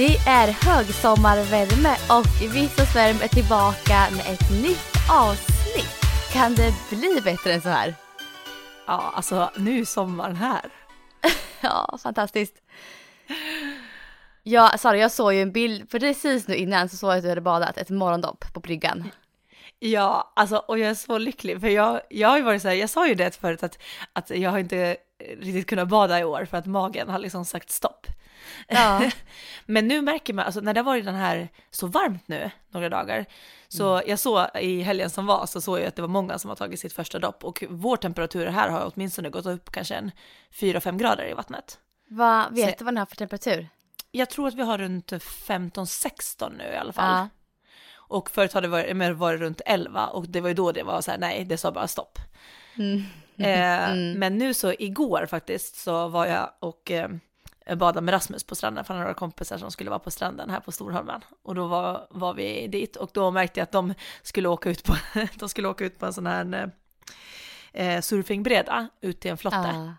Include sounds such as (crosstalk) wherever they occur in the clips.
Det är högsommarvärme och Vissa Svärm är tillbaka med ett nytt avsnitt. Kan det bli bättre än så här? Ja, alltså nu är sommaren här. (laughs) Ja, fantastiskt. Ja, Sara, jag såg ju en bild precis nu innan så såg jag att du hade badat ett morgondopp på bryggan. Ja, alltså och jag är så lycklig för jag, jag har ju varit så här, jag sa ju det förut att, att jag har inte riktigt kunnat bada i år för att magen har liksom sagt stopp. Ja. (laughs) Men nu märker man, alltså när det har varit den här så varmt nu några dagar, så jag såg i helgen som var så såg jag att det var många som har tagit sitt första dopp och vår temperatur här har åtminstone gått upp kanske en 4-5 grader i vattnet. Vad, vet Så- du vad den har för temperatur? Jag tror att vi har runt 15-16 nu i alla fall. Ja. Och förut har det varit, varit runt 11 och det var ju då det var så här, nej, det sa bara stopp. Mm. Eh, (laughs) Men nu så igår faktiskt så var jag och eh, badade med Rasmus på stranden, för han har några kompisar som skulle vara på stranden här på Storholmen. Och då var, var vi dit och då märkte jag att de skulle åka ut på, (laughs) de skulle åka ut på en sån här eh, surfingbräda ut till en flotte Ja.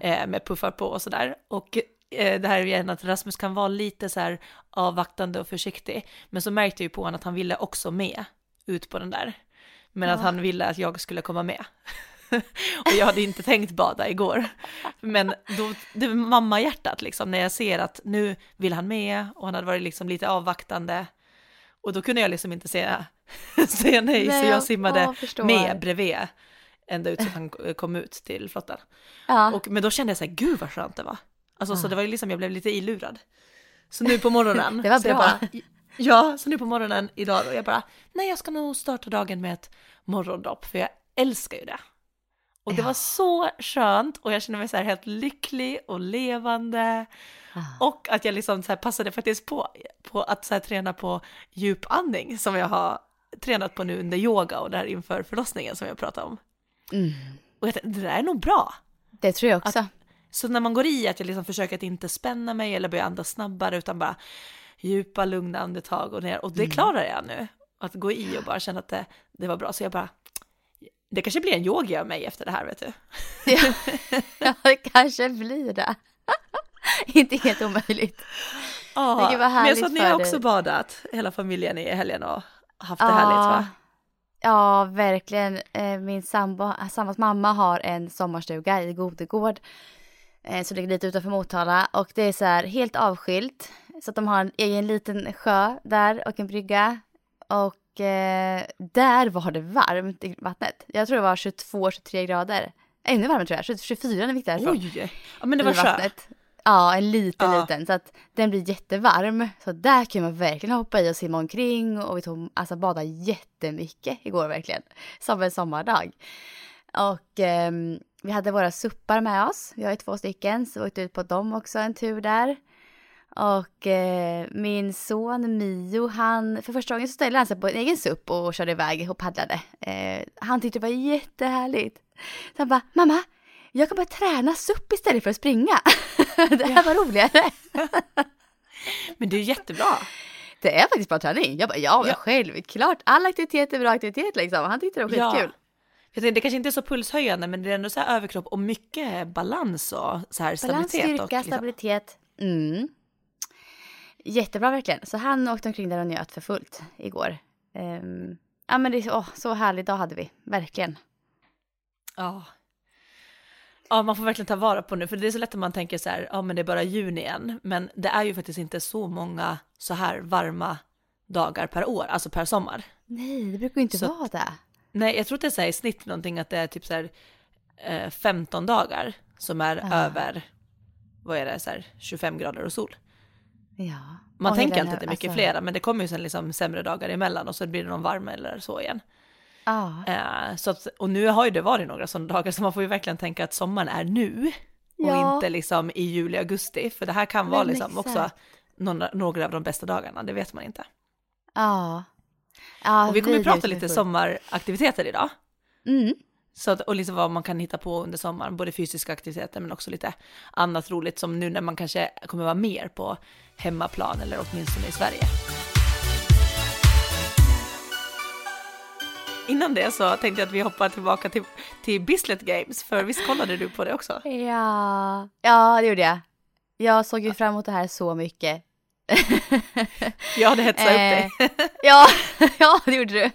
Ja. eh, med puffar på och sådär. Och eh, det här är igen att Rasmus kan vara lite så här avvaktande och försiktig. Men så märkte jag ju på honom att han ville också med ut på den där. Men att Ja. han ville att jag skulle komma med. (laughs) och jag hade inte tänkt bada igår. Men då, det var mammahjärtat liksom, när jag ser att nu vill han med och han hade varit liksom lite avvaktande. Och då kunde jag liksom inte säga, (laughs) säga nej, Nej, så jag- jag simmade ja, förstår. med bredvid ända ut så han kom ut till flottan. Ja. Och, men då kände jag så här, gud vad skönt det var. Alltså så det var ju liksom, jag blev lite ilurad. Så nu på morgonen. (laughs) Det var jag bra. Bara, ja, så nu på morgonen idag och jag bara, nej jag ska nog starta dagen med ett morgondopp för jag älskar ju det. Och det Ja. var så skönt och jag kände mig så här helt lycklig och levande. Och att jag liksom så här passade faktiskt på, på att så här träna på djupandning som jag har tränat på nu under yoga och där inför förlossningen som jag pratade om. Mm. Och jag tänkte, det där är nog bra. Det tror jag också. Så när man går i att jag liksom försöker att inte spänna mig eller börja andas snabbare utan bara djupa lugna andetag och ner och det klarar jag nu. Att gå i och bara känna att det, det var bra. Så jag bara, det kanske blir en yogi av mig efter det här vet du. Ja, (laughs) ja, det kanske blir det. (laughs) Inte helt omöjligt. Ja, Men jag sa att ni har också badat hela familjen i helgen och haft det härligt va? Ja, verkligen. Eh, Min sambo, sambos mamma har en sommarstuga i Godegård. eh, Som ligger lite utanför Motala. Och det är så här helt avskilt. Så att de har en egen liten sjö där och en brygga. Och eh, där var det varmt i vattnet. Jag tror det var 22-23 grader. Ännu varmare tror jag, 24 när vi gick därifrån. Oj! Ja men det var vattnet. Ja, en liten Ja. liten. Så att den blir jättevarm. Så där kan man verkligen hoppa i och simma omkring. Och vi tog, alltså bada jättemycket igår verkligen. Som en sommardag. Och ehm, vi hade våra suppar med oss. Vi har ju två stycken. Så vi åkte ut på dem också en tur där. Och eh, min son Mio, han, för första gången så ställde han sig på en egen supp och körde iväg och paddlade. Eh, han tyckte det var jättehärligt. Så han bara, mamma, jag kan bara träna supp istället för att springa. (laughs) det här var roligare. (laughs) Men det är jättebra. Det är faktiskt bra träning. Jag bara, ja, men Ja. självklart. All aktivitet är bra aktivitet liksom. Han tyckte det var Ja. skitkul. Jag tänkte, det kanske inte är så pulshöjande men det är ändå så här överkropp och mycket balans och så här Balans, stabilitet. styrka, och liksom, stabilitet. Mm. Jättebra verkligen. Så han åkte omkring där och njöt för fullt igår. Ehm, ja men det är åh, så härlig dag hade vi. Verkligen. Ja. Ja, man får verkligen ta vara på nu, för det är så lätt att man tänker så här, ja men det är bara juni igen, men det är ju faktiskt inte så många så här varma dagar per år, alltså per sommar. Nej, det brukar ju inte Så- vara det. Nej, jag tror att det är så här, i snitt någonting att det är typ så här eh, 15 dagar som är Ja. över, vad är det, så här 25 grader och sol. Ja. Man Och tänker alltid att det är mycket alltså- flera, men det kommer ju sen liksom sämre dagar emellan och så blir det någon varm eller så igen. Ja. Eh, så att, och nu har ju det varit några sådana dagar, så man får ju verkligen tänka att sommaren är nu. Och Ja. inte liksom i juli, augusti, för det här kan vara Men liksom också exakt. några, några av de bästa dagarna, det vet man inte. Ja. ja Och vi kommer ju vidrigt prata lite sommaraktiviteter idag. Mm. Så att, och liksom vad man kan hitta på under sommaren, både fysiska aktiviteter men också lite annat roligt som nu när man kanske kommer vara mer på hemmaplan eller åtminstone i Sverige. Innan det så tänkte jag att vi hoppar tillbaka till, till Bislett Games, för visst kollade du på det också? Ja. ja, det gjorde jag. Jag såg ju fram emot det här så mycket. Jag hade hetsat upp dig. Eh, ja, (laughs) ja, det gjorde du.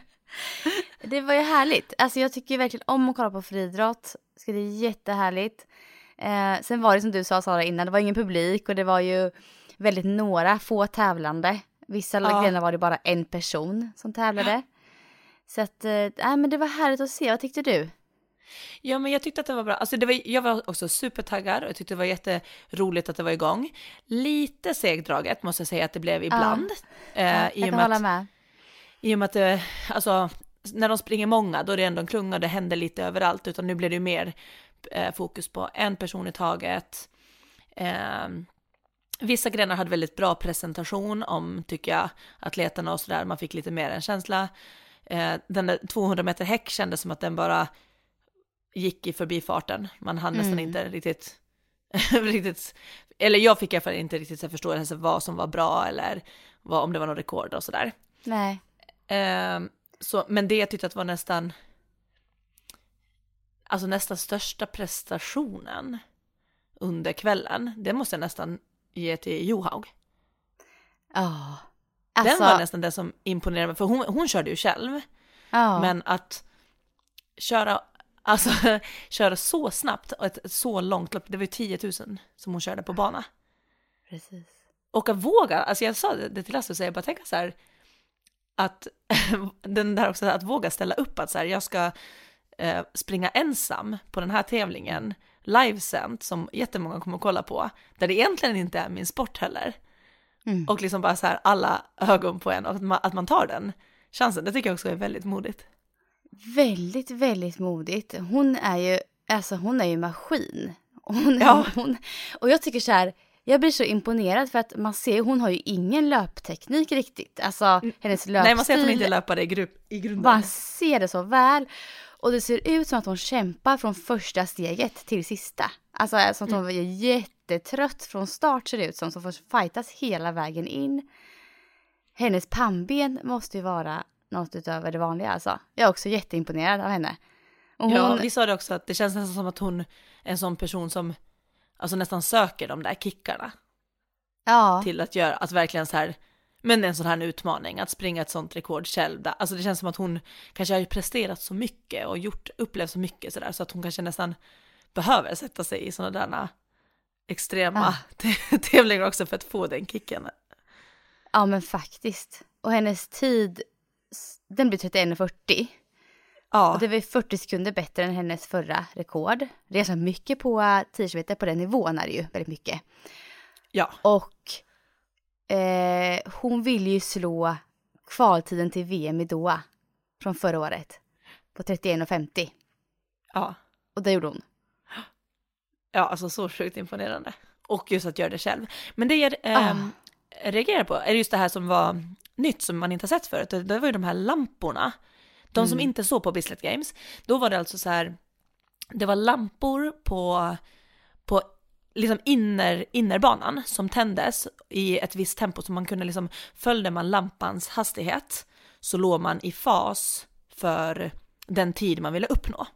Det var ju härligt. Alltså jag tycker verkligen om att kolla på friidrott. Så det är jättehärligt. Eh, sen var det som du sa Sara innan, det var ingen publik och det var ju väldigt några få tävlande. Vissa Ja. grenar var det bara en person som tävlade. Så att, eh, men det var härligt att se. Vad tyckte du? Ja, men jag tyckte att det var bra. Alltså det var, jag var också supertaggad och jag tyckte det var jätteroligt att det var igång. Lite segdraget måste jag säga att det blev ibland. eh, Ja, i, jag kan hålla att, med. I och med att det, alltså, när de springer många, då är det ändå en klunga och det händer lite överallt, utan nu blir det ju mer eh, fokus på en person i taget. Eh, vissa grenar hade väldigt bra presentation om, tycker jag, atleterna och sådär, man fick lite mer en känsla. Eh, den där 200 meter häck kändes som att den bara gick i förbifarten. Man hann nästan Mm. inte riktigt, (laughs) riktigt, eller jag fick i alla fall inte riktigt så förståelse vad som var bra eller vad, om det var någon rekord och sådär. Nej. Ehm, så, men det jag tyckte att var nästan, alltså nästan största prestationen under kvällen, det måste jag nästan ge till Johaug. Ja. Den Alltså, var nästan det som imponerade mig, för hon, hon körde ju själv, ja. men att köra, alltså (laughs) köra så snabbt och ett, ett så långt lopp, det var ju 10 000 som hon körde på bana. Precis. Och att våga, alltså jag sa det till Lasse, så jag bara tänka så här, att (laughs) den där också, att våga ställa upp att så här, jag ska eh, springa ensam på den här tävlingen, livesänt, som jättemånga kommer att kolla på, där det egentligen inte är min sport heller. Mm. Och liksom bara så här, alla ögon på en och att man, att man tar den chansen, det tycker jag också är väldigt modigt. Väldigt, väldigt modigt. Hon är ju, alltså hon är ju maskin. Hon, Ja. hon, och jag tycker så här, jag blir så imponerad för att man ser, hon har ju ingen löpteknik riktigt. Alltså hennes löpstil. Nej, man ser att hon inte löpare i, grupp, i grunden. Man ser det så väl. Och det ser ut som att hon kämpar från första steget till sista. Alltså som att hon är jättetrött från start ser det ut som. Som får fightas hela vägen in. Hennes pannben måste ju vara något utöver det vanliga alltså. Jag är också jätteimponerad av henne. Hon, Ja, vi sa det också att det känns nästan som att hon är en sån person som alltså nästan söker de där kickarna. ja, till att göra, att verkligen så här, men en sån här utmaning, att springa ett sånt rekord själv. Där. Alltså det känns som att hon kanske har presterat så mycket och gjort, upplevt så mycket sådär, så att hon kanske nästan behöver sätta sig i sådana där extrema (laughs) tävlingar också för att få den kicken. ja men faktiskt. Och hennes tid, den blir 31.40. Ja, Och det var ju 40 sekunder bättre än hennes förra rekord. Det är ganska mycket på 10 km på den nivån är det ju, väldigt mycket. ja, Och eh, hon vill ju slå kvaltiden till VM i Doha från förra året på 31.50. ja, Och det gjorde hon. ja, alltså så sjukt imponerande. Och just att göra det själv. Men det jag Ah. ähm, reagerar på är just det här som var nytt som man inte har sett förut. Det var ju de här lamporna. De som inte såg på Bislett Games, då var det alltså så här, det var lampor på, på liksom inner, innerbanan som tändes i ett visst tempo så man kunde liksom, följde man lampans hastighet så låg man i fas för den tid man ville uppnå.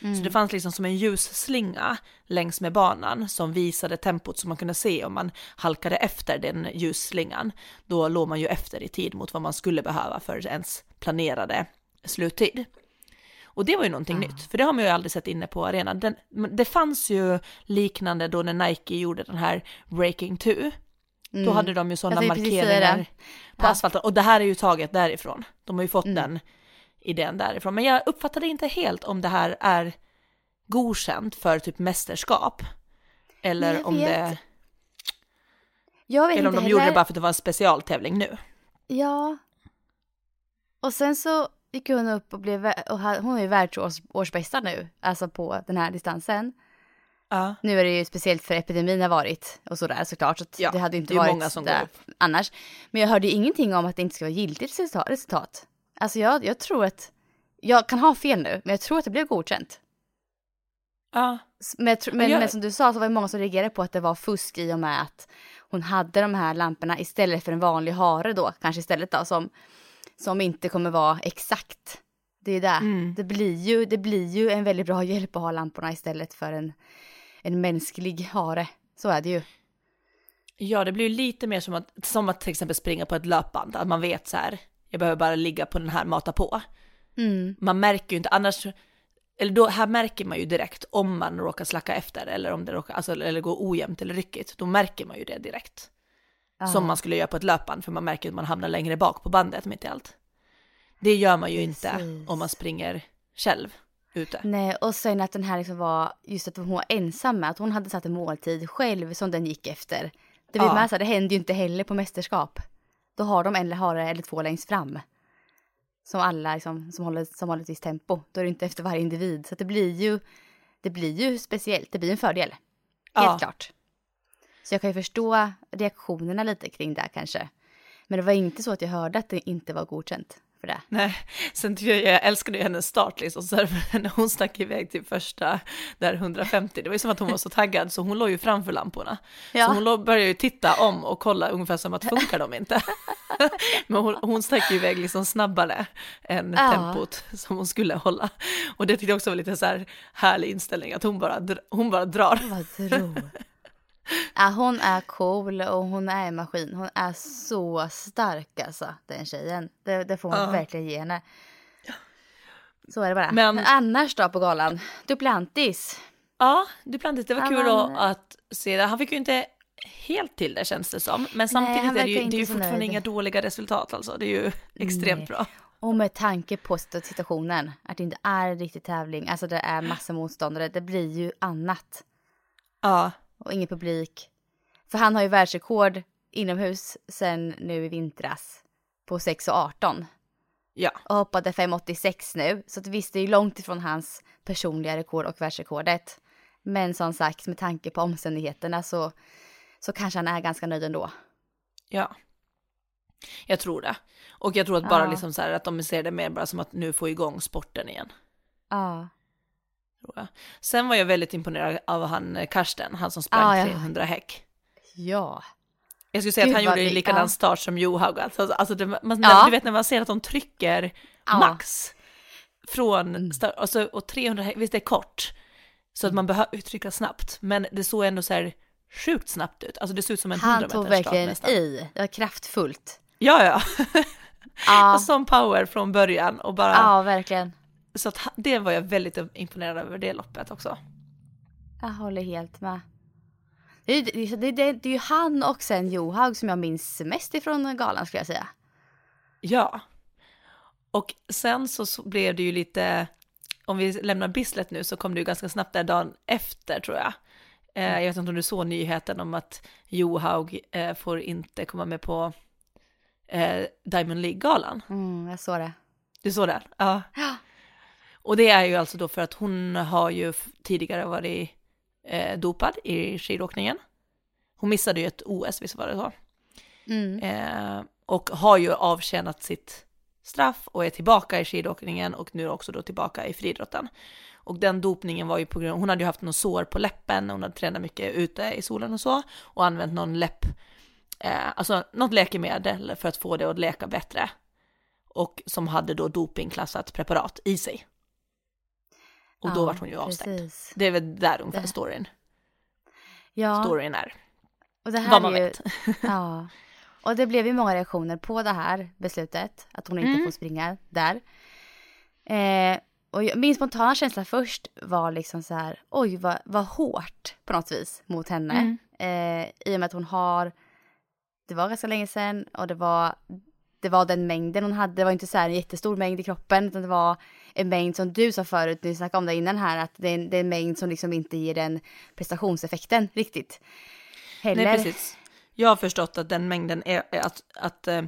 Så det fanns liksom som en ljusslinga längs med banan som visade tempot så man kunde se om man halkade efter den ljusslingan. Då låg man ju efter i tid mot vad man skulle behöva för ens planerade sluttid. Och det var ju någonting nytt, för det har man ju aldrig sett inne på arenan. Den, det fanns ju liknande då när Nike gjorde den här Breaking 2. Då hade de ju sådana markeringar på Ja. asfalten. Och det här är ju taget därifrån. De har ju fått den idén därifrån. Men jag uppfattade inte helt om det här är godkänt för typ mästerskap. Eller om det... Jag vet Eller om de heller. gjorde det bara för att det var en specialtävling nu. Ja. Och sen så gick hon upp och blev, och hon är ju världsårsbästa nu, alltså på den här distansen. Ja. Nu är det ju speciellt för epidemin har varit och sådär såklart, så att Ja, det hade inte det varit många som går där annars. Men jag hörde ingenting om att det inte ska vara giltigt resultat. Alltså jag, jag tror att, jag kan ha fel nu, men jag tror att det blev godkänt. Ja. S- Men, men, jag- men som du sa så var det många som reagerade på att det var fusk i och med att hon hade de här lamporna istället för en vanlig hare då, kanske istället då, som, som inte kommer vara exakt. Det är det. Mm. Det, blir ju, det blir ju en väldigt bra (laughs) hjälp att ha lamporna istället för en, en mänsklig hare. Så är det ju. Ja, det blir ju lite mer som att, som att till exempel springa på ett löpband, att man vet så här, jag behöver bara ligga på den här, mata på. Mm. Man märker ju inte, annars, eller då, här märker man ju direkt om man råkar slacka efter eller om det råkar, alltså, eller går ojämnt eller ryckigt, då märker man ju det direkt. Som man skulle göra på ett löpband, för man märker att man hamnar längre bak på bandet mitt i allt. Det gör man ju inte Precis. om man springer själv ute. Nej, och sen att den här liksom var, just att hon var ensam med, att hon hade satt en måltid själv som den gick efter. Det, Ja. med, så här, det händer ju inte heller på mästerskap. Då har de en hare eller två längst fram. Som alla liksom, som, håller, som håller ett visst tempo. Då är det inte efter varje individ. Så det blir ju, det blir ju speciellt, det blir en fördel. Helt Ja. klart. Så jag kan ju förstå reaktionerna lite kring det kanske. Men det var inte så att jag hörde att det inte var godkänt för det. Nej, sen jag, jag älskade ju hennes start liksom, så här, (laughs) när hon stack iväg till första där 150, det var ju som att hon var så taggad så hon låg ju framför lamporna. Ja. Så hon började ju titta om och kolla ungefär som att funkar de inte? (laughs) Men hon, hon stack ju iväg liksom snabbare än Ja. tempot som hon skulle hålla. Och det tyckte jag också var lite så här härlig inställning, att hon bara, hon bara drar. Vad tro. Ja, hon är cool och hon är en maskin. Hon är så stark alltså, den tjejen. Det, det får man Ja. verkligen ge henne. Så är det bara. Men- Men, annars då på galan? Duplantis. Ja, Duplantis, det var kul då vann. att se det. Han fick ju inte helt till det känns det som. Men samtidigt han är det ju, det är ju fortfarande nöjd. inga dåliga resultat alltså. Det är ju extremt Nej. bra. Och med tanke på situationen, att det inte är en riktig tävling, alltså det är massa motståndare, det blir ju annat. Ja, Och ingen publik. För han har ju världsrekord inomhus sen nu i vintras på 6 och 18. ja, och hoppade 5,86 nu. Så att visst, det är ju långt ifrån hans personliga rekord och världsrekordet. Men som sagt, med tanke på omständigheterna så, så kanske han är ganska nöjd ändå. ja. Jag tror det. Och jag tror att bara Ja. liksom så här att de ser det mer bara som att nu få igång sporten igen. Ja. Sen var jag väldigt imponerad av han eh, Karsten, han som sprang Ja, ja. 300 häck. Ja. Jag skulle säga Gud, att han gjorde en likadan ja. start som Johaug. Alltså, alltså det, man, Ja. Du vet när man ser att de trycker Ja. max från Mm. start, alltså, och 300 häck, visst det är kort. Så att man behöver trycka snabbt, men det såg ändå så här sjukt snabbt ut. Alltså det såg ut som en 100 Han tog verkligen nästan. i. Var kraftfullt. Ja, ja. (laughs) Ja, Som power från början och bara, ja verkligen. Så att det var jag väldigt imponerad över det loppet också. Jag håller helt med. Det är, det, det, det, det är ju han och sen Johaug som jag minns mest ifrån galan skulle jag säga. Ja. Och sen så, så blev det ju lite, om vi lämnar Bislett nu så kom det ju ganska snabbt där dagen efter tror jag. Eh, jag vet inte om du såg nyheten om att Johaug eh, får inte komma med på eh, Diamond League-galan. Mm, jag såg det. Du såg det? Ja. Ja. Och det är ju alltså då för att hon har ju tidigare varit eh, dopad i skidåkningen. Hon missade ju ett OS, visst var det så? Mm. Eh, och har ju avtjänat sitt straff och är tillbaka i skidåkningen och nu också då tillbaka i friidrotten. Och den dopningen var ju på grund hon hade ju haft något sår på läppen, hon hade tränat mycket ute i solen och så och använt någon läpp, eh, alltså något läkemedel för att få det att läka bättre. Och som hade då dopingklassat preparat i sig. Och då Ja, vart hon ju avstängd. precis. Det är väl där ungefär Det- storyn, Ja, storyn är. och det här Vad man ju, vet. (laughs) Ja. Och det blev ju många reaktioner på det här beslutet, att hon inte Mm. får springa där. Eh, och jag- min spontana känsla först var liksom så här, oj vad, vad hårt på något vis mot henne. Mm. Eh, I och med att hon har, det var ganska länge sedan och det var, det var den mängden hon hade, det var inte så här en jättestor mängd i kroppen utan det var en mängd som du sa förut, ni snackade om det innan här, att det är, en, det är en mängd som liksom inte ger den prestationseffekten riktigt. Heller. Nej, precis. Jag har förstått att den mängden är att, att eh,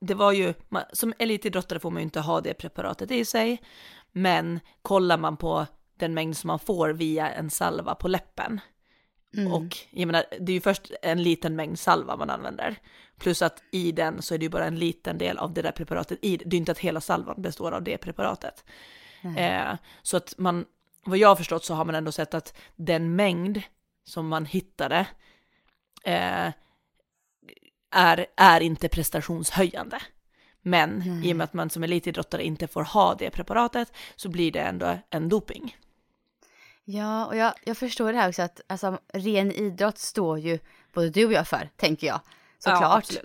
det var ju, som elitidrottare får man ju inte ha det preparatet i sig, men kollar man på den mängd som man får via en salva på läppen, mm. och jag menar, det är ju först en liten mängd salva man använder, plus att i den så är det ju bara en liten del av det där preparatet i, det är inte att hela salvan består av det preparatet. Eh, så att man, vad jag har förstått så har man ändå sett att den mängd som man hittade eh, är, är inte prestationshöjande. Men mm. i och med att man som elitidrottare inte får ha det preparatet så blir det ändå en doping. Ja, och jag, jag förstår det här också att alltså, ren idrott står ju både du och jag för, tänker jag. Såklart. Ja,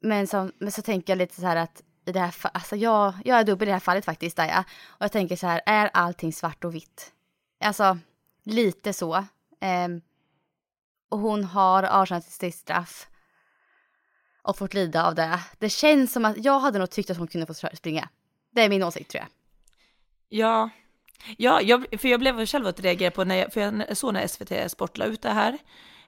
men, som, men så tänker jag lite så här att i det här alltså jag, jag är dubbel i det här fallet faktiskt, där jag. Och jag tänker så här, är allting svart och vitt? Alltså, lite så. Um, och hon har avtjänat sitt straff och fått lida av det. Det känns som att jag hade nog tyckt att hon kunde få springa. Det är min åsikt tror jag. Ja, ja jag, för jag blev själv att reagera på när jag, för jag såg när SVT Sport la ut det här.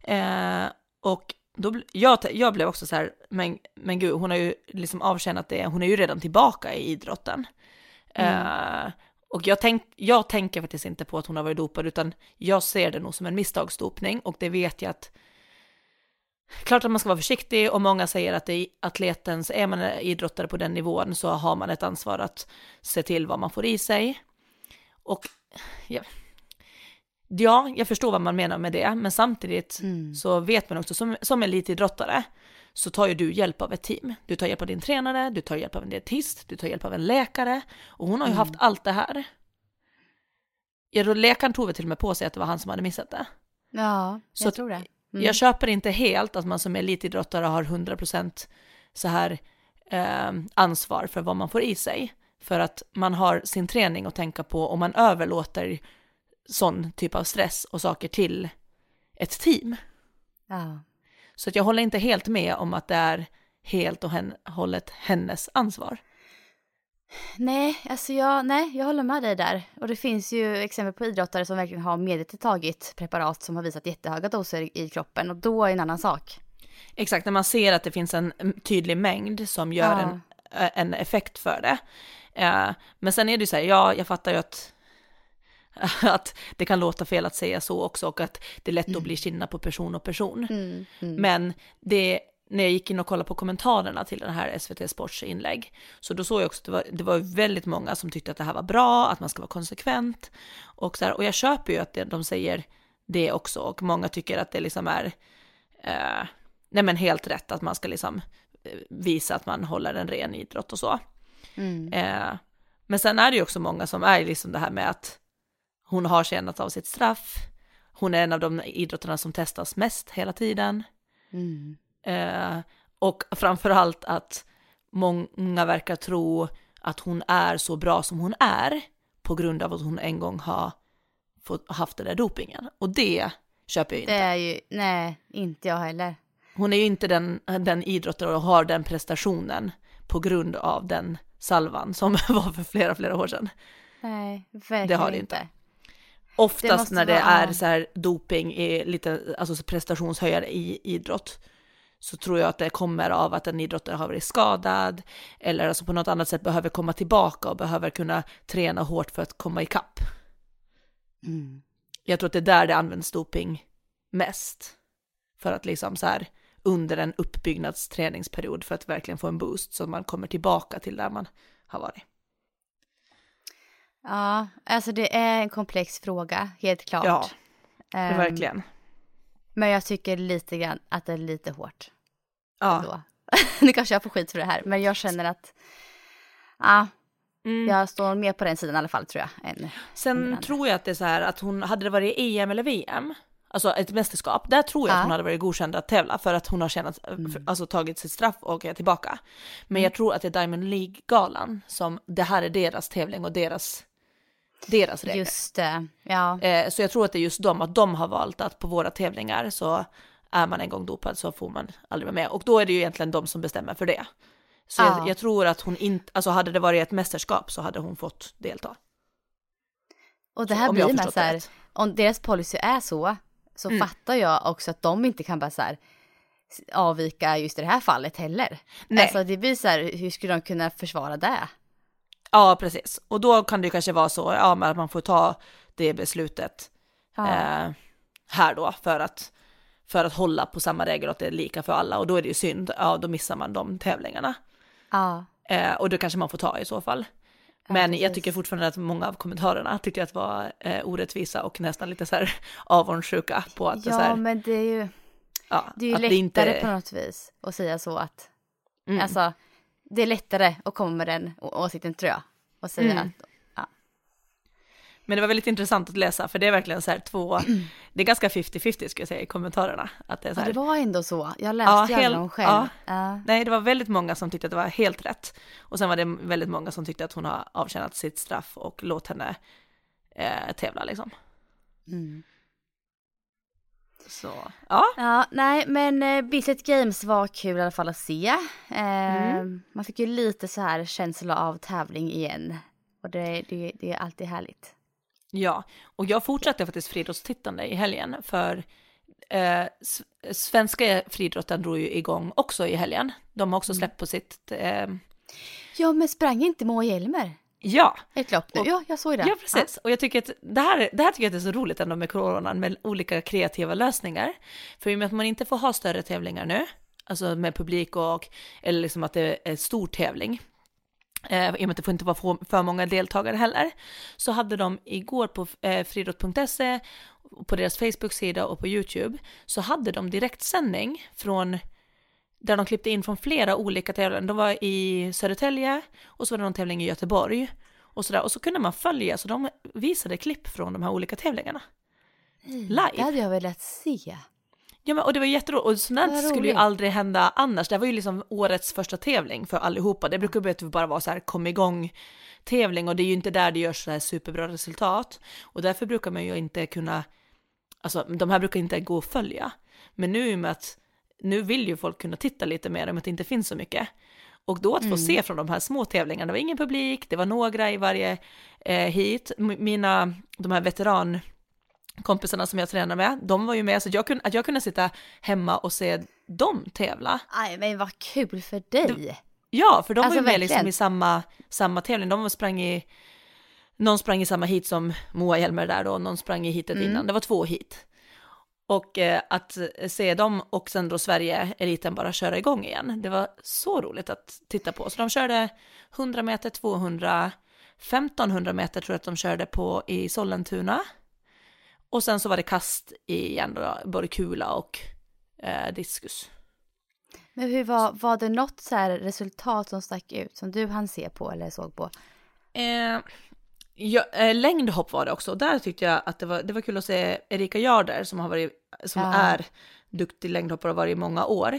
Eh, och då, jag, jag blev också så här, men, men gud, hon har ju liksom avtjänat det, hon är ju redan tillbaka i idrotten. Mm. Uh, och jag, tänk, jag tänker faktiskt inte på att hon har varit dopad, utan jag ser det nog som en misstagsdopning och det vet jag att Klart att man ska vara försiktig och många säger att det är atletens, är man idrottare på den nivån så har man ett ansvar att se till vad man får i sig. Och ja, ja jag förstår vad man menar med det, men samtidigt mm. så vet man också som, som elitidrottare så tar ju du hjälp av ett team. Du tar hjälp av din tränare, du tar hjälp av en dietist, du tar hjälp av en läkare och hon har ju mm. haft allt det här. Läkaren tog väl till och med på sig att det var han som hade missat det. Ja, jag så tror det. Mm. Jag köper inte helt att man som elitidrottare har 100% så här eh, ansvar för vad man får i sig. För att man har sin träning att tänka på och man överlåter sån typ av stress och saker till ett team. Ja. Så att jag håller inte helt med om att det är helt och hållet hennes ansvar. Nej, alltså jag, nej, jag håller med dig där. Och det finns ju exempel på idrottare som verkligen har medvetet tagit preparat som har visat jättehöga doser i kroppen och då är en annan sak. Exakt, när man ser att det finns en tydlig mängd som gör ja. en, en effekt för det. Men sen är det ju så här, ja, jag fattar ju att (laughs) att det kan låta fel att säga så också och att det är lätt mm. att bli skillnad på person och person. Mm, mm. Men det, när jag gick in och kollade på kommentarerna till den här SVT Sports inlägg, så då såg jag också att det var, det var väldigt många som tyckte att det här var bra, att man ska vara konsekvent och så här, och jag köper ju att de säger det också och många tycker att det liksom är, eh, nej men helt rätt att man ska liksom eh, visa att man håller en ren idrott och så. Mm. Eh, men sen är det ju också många som är liksom det här med att hon har tjänat av sitt straff. Hon är en av de idrotterna som testas mest hela tiden. Mm. Eh, och framförallt att många verkar tro att hon är så bra som hon är på grund av att hon en gång har fått, haft den där dopingen. Och det köper jag inte. Det är ju, nej, inte jag heller. Hon är ju inte den, den idrottare och har den prestationen på grund av den salvan som (laughs) var för flera, flera år sedan. Nej, verkligen det har det inte. inte. Oftast det när det vara... är så här doping, i lite, alltså prestationshöjare i idrott, så tror jag att det kommer av att en idrottare har varit skadad eller alltså på något annat sätt behöver komma tillbaka och behöver kunna träna hårt för att komma ikapp. Mm. Jag tror att det är där det används doping mest. För att liksom så här under en uppbyggnadsträningsperiod för att verkligen få en boost så att man kommer tillbaka till där man har varit. Ja, alltså det är en komplex fråga, helt klart. Ja, um, verkligen. Men jag tycker lite grann att det är lite hårt. Ja. (laughs) nu kanske jag får skit för det här, men jag känner att ja, mm. jag står mer på den sidan i alla fall tror jag. Än, Sen än tror jag att det är så här att hon, hade det varit EM eller VM, alltså ett mästerskap, där tror jag ja. att hon hade varit godkänd att tävla för att hon har tjänat, mm. alltså tagit sitt straff och är tillbaka. Men mm. jag tror att det är Diamond League-galan som, det här är deras tävling och deras deras regler. Just det, ja. Eh, så jag tror att det är just de, att de har valt att på våra tävlingar så är man en gång dopad så får man aldrig vara med. Och då är det ju egentligen de som bestämmer för det. Så ja. jag, jag, tror att hon inte, alltså hade det varit ett mästerskap så hade hon fått delta. Och det här så, blir med så här, om deras policy är så, så mm. fattar jag också att de inte kan bara så här avvika just i det här fallet heller. Nej. Alltså det blir så här, hur skulle de kunna försvara det? Ja, precis. Och då kan det ju kanske vara så, ja, men att man får ta det beslutet Ja. eh, här då för att, för att hålla på samma regler och att det är lika för alla. Och då är det ju synd, ja, då missar man de tävlingarna. ja. Eh, och det kanske man får ta i så fall. Men jag tycker fortfarande att många av kommentarerna tyckte att det var eh, orättvisa och nästan lite så här (laughs) avundsjuka på att det så Ja, här, men det är ju, ja, det är ju att lättare inte- på något vis att säga så att, Mm. alltså det är lättare att komma med den åsikten tror jag. Och säga Mm. att, Men det var väldigt intressant att läsa för det är verkligen så här två, det är ganska 50-50 skulle jag säga i kommentarerna. Att det är så ja, här, det var ändå så. Jag läste Ja, hel- dem själv. ja. Ja. Nej, det var väldigt många som tyckte att det var helt rätt. Och sen var det väldigt många som tyckte att hon har avtjänat sitt straff och låt henne eh, tävla liksom. Mm. Så, ja. Ja, nej, men eh, Bislett Games var kul i alla fall att se. Eh, Mm. Man fick ju lite så här känsla av tävling igen. Och det, det, det är alltid härligt. Ja, och jag fortsatte faktiskt friidrottstittande i helgen för eh, svenska friidrotten drog ju igång också i helgen. De har också släppt på sitt, eh, Ja, men sprang inte Moa Hjelmer ja, ett lopp nu? Och- Ja, jag såg det. Ja, precis. Och jag tycker att det här, det här tycker jag att det är så roligt ändå med coronan med olika kreativa lösningar. För i och med att man inte får ha större tävlingar nu, alltså med publik och, eller liksom att det är stor tävling, eh, i och med att det får inte vara för, för många deltagare heller, så hade de igår på eh, friidrott.se, på deras Facebook-sida och på YouTube, så hade de direktsändning från där de klippte in från flera olika tävlingar. De var i Södertälje och så var det någon tävling i Göteborg och sådär. Och så kunde man följa, så de visade klipp från de här olika tävlingarna. Det Live. hade jag velat se. Ja men och det var jätteroligt, och sånt skulle ju aldrig hända annars. Det här var ju liksom årets första tävling för allihopa. Det brukar ju bara vara så här kom igång tävling och det är ju inte där det görs så här superbra resultat. Och därför brukar man ju inte kunna, alltså de här brukar inte gå att följa. Men nu i och med att nu vill ju folk kunna titta lite mer om att det inte finns så mycket. Och då att få se från de här små tävlingarna, det var ingen publik, det var några i varje eh, hit. Mina, de här veterankompisarna som jag tränar med, de var ju med, så jag kunde, att jag kunde sitta hemma och se dem tävla. Aj, men vad kul för dig. Ja, för de Alltså, var ju med liksom i samma, samma tävling, de sprang i, någon sprang i samma hit som Moa Hjelmer där då, och någon sprang i hitet Mm. innan, det var två hit. Och eh, att se dem och sen då Sverige-eliten bara köra igång igen, det var så roligt att titta på. Så de körde 100 meter, 200, 1500 meter tror jag att de körde på i Sollentuna. Och sen så var det kast igen då, både kula och eh, diskus. Men hur var, var det något så här resultat som stack ut som du hann se på eller såg på? Eh, ja, eh, längdhopp var det också, där tyckte jag att det var, det var kul att se Erika Jarder som, har varit, som Ja. är duktig längdhoppare och har varit i många år.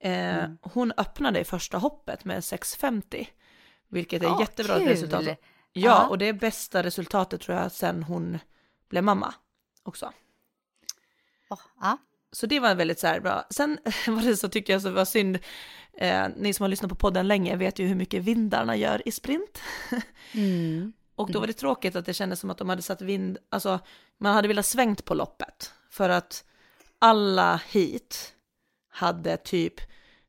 Eh, Mm. Hon öppnade i första hoppet med 6.50, vilket är Ja, jättebra kul. resultat. Ja, Ja. och det är bästa resultatet tror jag sen hon blev mamma också. Åh, ja. Så det var väldigt så här bra. Sen (laughs) var det så tycker jag så var synd, eh, ni som har lyssnat på podden länge vet ju hur mycket vindarna gör i sprint. (laughs) Mm. Och då var det tråkigt att det kändes som att de hade satt vind, alltså man hade velat svängt på loppet. För att alla hit hade typ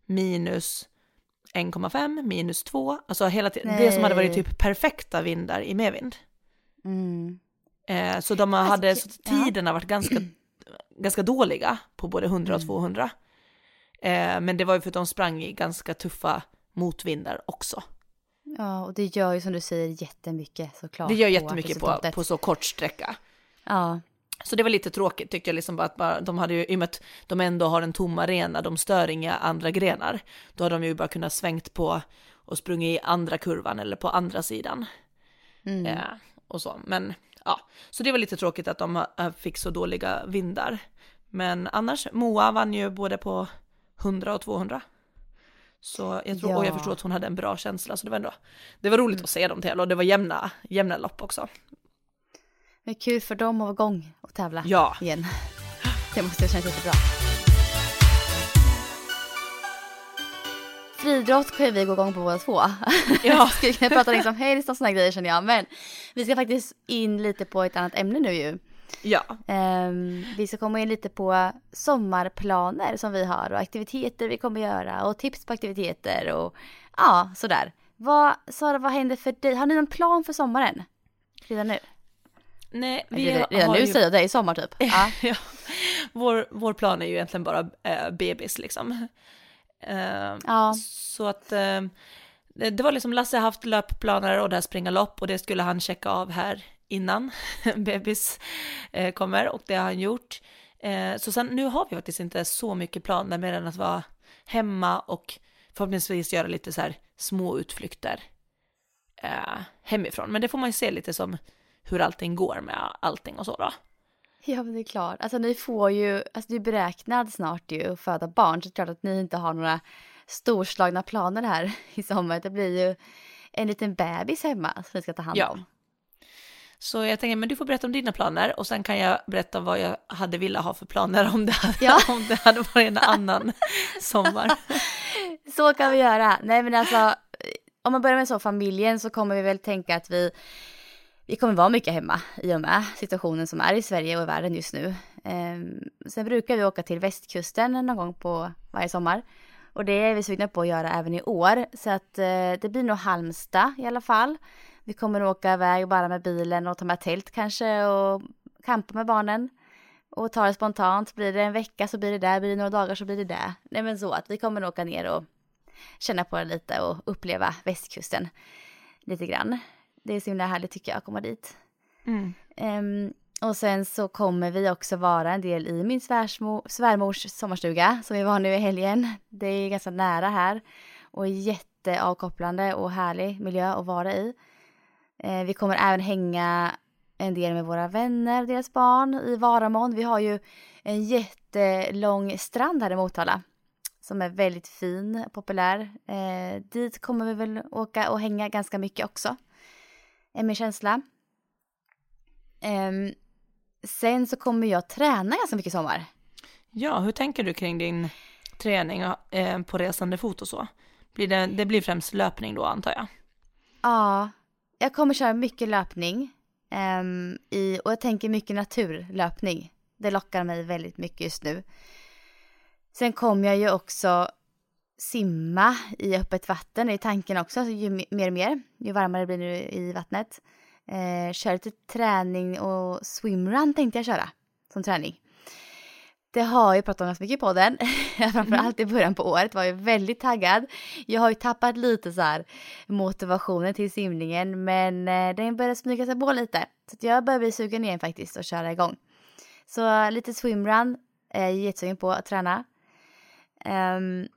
minus 1,5, minus 2, alltså hela tiden, det som hade varit typ perfekta vindar i medvind. Mm. Eh, så de hade, Alltså, så ja. tiderna varit ganska, (clears throat) ganska dåliga på både 100 och Mm. 200. Eh, men det var ju för att de sprang i ganska tuffa motvindar också. Ja, och det gör ju som du säger jättemycket såklart. Det gör på jättemycket på, resultatet. på så kort sträcka. Ja, Så det var lite tråkigt tyckte jag, liksom bara att bara, de hade ju, i och med att de ändå har en tom arena, de stör inga andra grenar, då har de ju bara kunnat svängt på och sprungit i andra kurvan eller på andra sidan. mm. Eh, och så, men ja, så det var lite tråkigt att de eh, fick så dåliga vindar. Men annars, Moa vann ju både på 100 och 200. Så jag tror, och jag Ja. förstår att hon hade en bra känsla, så det var ändå, det var roligt att se dem tävla och det var jämna, jämna lopp också. Men kul för dem att vara igång och tävla Ja. igen. Det måste kännas jättebra. Friidrott kan ju vi gå igång på båda två. Ja. (laughs) Kunna prata liksom helst om sådana grejer känner jag. Men vi ska faktiskt in lite på ett annat ämne nu ju. Ja. Ehm, vi ska komma in lite på sommarplaner som vi har och aktiviteter vi kommer göra och tips på aktiviteter och ja, sådär. Vad, Sara, vad händer för dig? Har ni någon plan för sommaren? Redan nu? Nej, vi redan, redan har nu ju... säger jag, det är sommar typ. (laughs) Ja. Vår, vår plan är ju egentligen bara äh, bebis liksom. Uh, Ja. Så att eh, det det var liksom Lasse haft löpplaner och där springa lopp och det skulle han checka av här innan (laughs) bebis eh, kommer och det har han gjort. Eh, så sen nu har vi faktiskt inte så mycket planer mer än att vara hemma och förhoppningsvis göra lite så här små utflykter eh, hemifrån. Men det får man ju se lite som hur allting går med allting och så då. (laughs) Ja men det är klart. Alltså ni får ju, alltså det är beräknad snart ju att föda barn så det är klart att ni inte har några storslagna planer här (laughs) i sommar. Det blir ju en liten bebis hemma som ni ska ta hand Ja. om. Så jag tänker, men du får berätta om dina planer och sen kan jag berätta vad jag hade velat ha för planer om det hade, Ja. (laughs) om det hade varit en annan sommar. Så kan vi göra. Nej men alltså, om man börjar med så familjen så kommer vi väl tänka att vi, vi kommer vara mycket hemma i och med situationen som är i Sverige och i världen just nu. Ehm, sen brukar vi åka till västkusten någon gång på varje sommar. Och det är vi sugna på att göra även i år. Så att eh, det blir nog Halmstad i alla fall. Vi kommer att åka iväg bara med bilen och ta med tält kanske och campa med barnen. Och ta det spontant. Blir det en vecka så blir det där, blir det några dagar så blir det där. Nej men så att vi kommer att åka ner och känna på det lite och uppleva västkusten lite grann. Det är så himla härligt tycker jag att komma dit. Mm. Ehm, och sen så kommer vi också vara en del i min svärsmo, svärmors sommarstuga som vi var nu i helgen. Det är ganska nära här och jätteavkopplande och härlig miljö att vara i. Eh, vi kommer även hänga en del med våra vänner och deras barn i Varamon. Vi har ju en jättelång strand här i Motala som är väldigt fin, populär. Eh, dit kommer vi väl åka och hänga ganska mycket också. Är min känsla. Ehm, sen så kommer jag träna ganska mycket i sommar. Ja, hur tänker du kring din träning eh, på resande fot och så? Blir det, det blir främst löpning då antar jag? Ja, jag kommer köra mycket löpning. ehm, i, och jag tänker mycket naturlöpning. Det lockar mig väldigt mycket just nu. Sen kommer jag ju också simma i öppet vatten, det är tanken också, så ju me- mer och mer, ju varmare det blir nu i vattnet. Eh, köra lite träning och swimrun tänkte jag köra som träning. Det har jag pratat om ganska mycket på den, (laughs) framförallt i början på året var jag väldigt taggad. Jag har ju tappat lite så här motivationen till simningen men eh, den börjar smyga sig på lite. Så jag börjar bli sugen igen faktiskt och köra igång. Så lite swimrun är jag jättesugen på att träna. Ehm,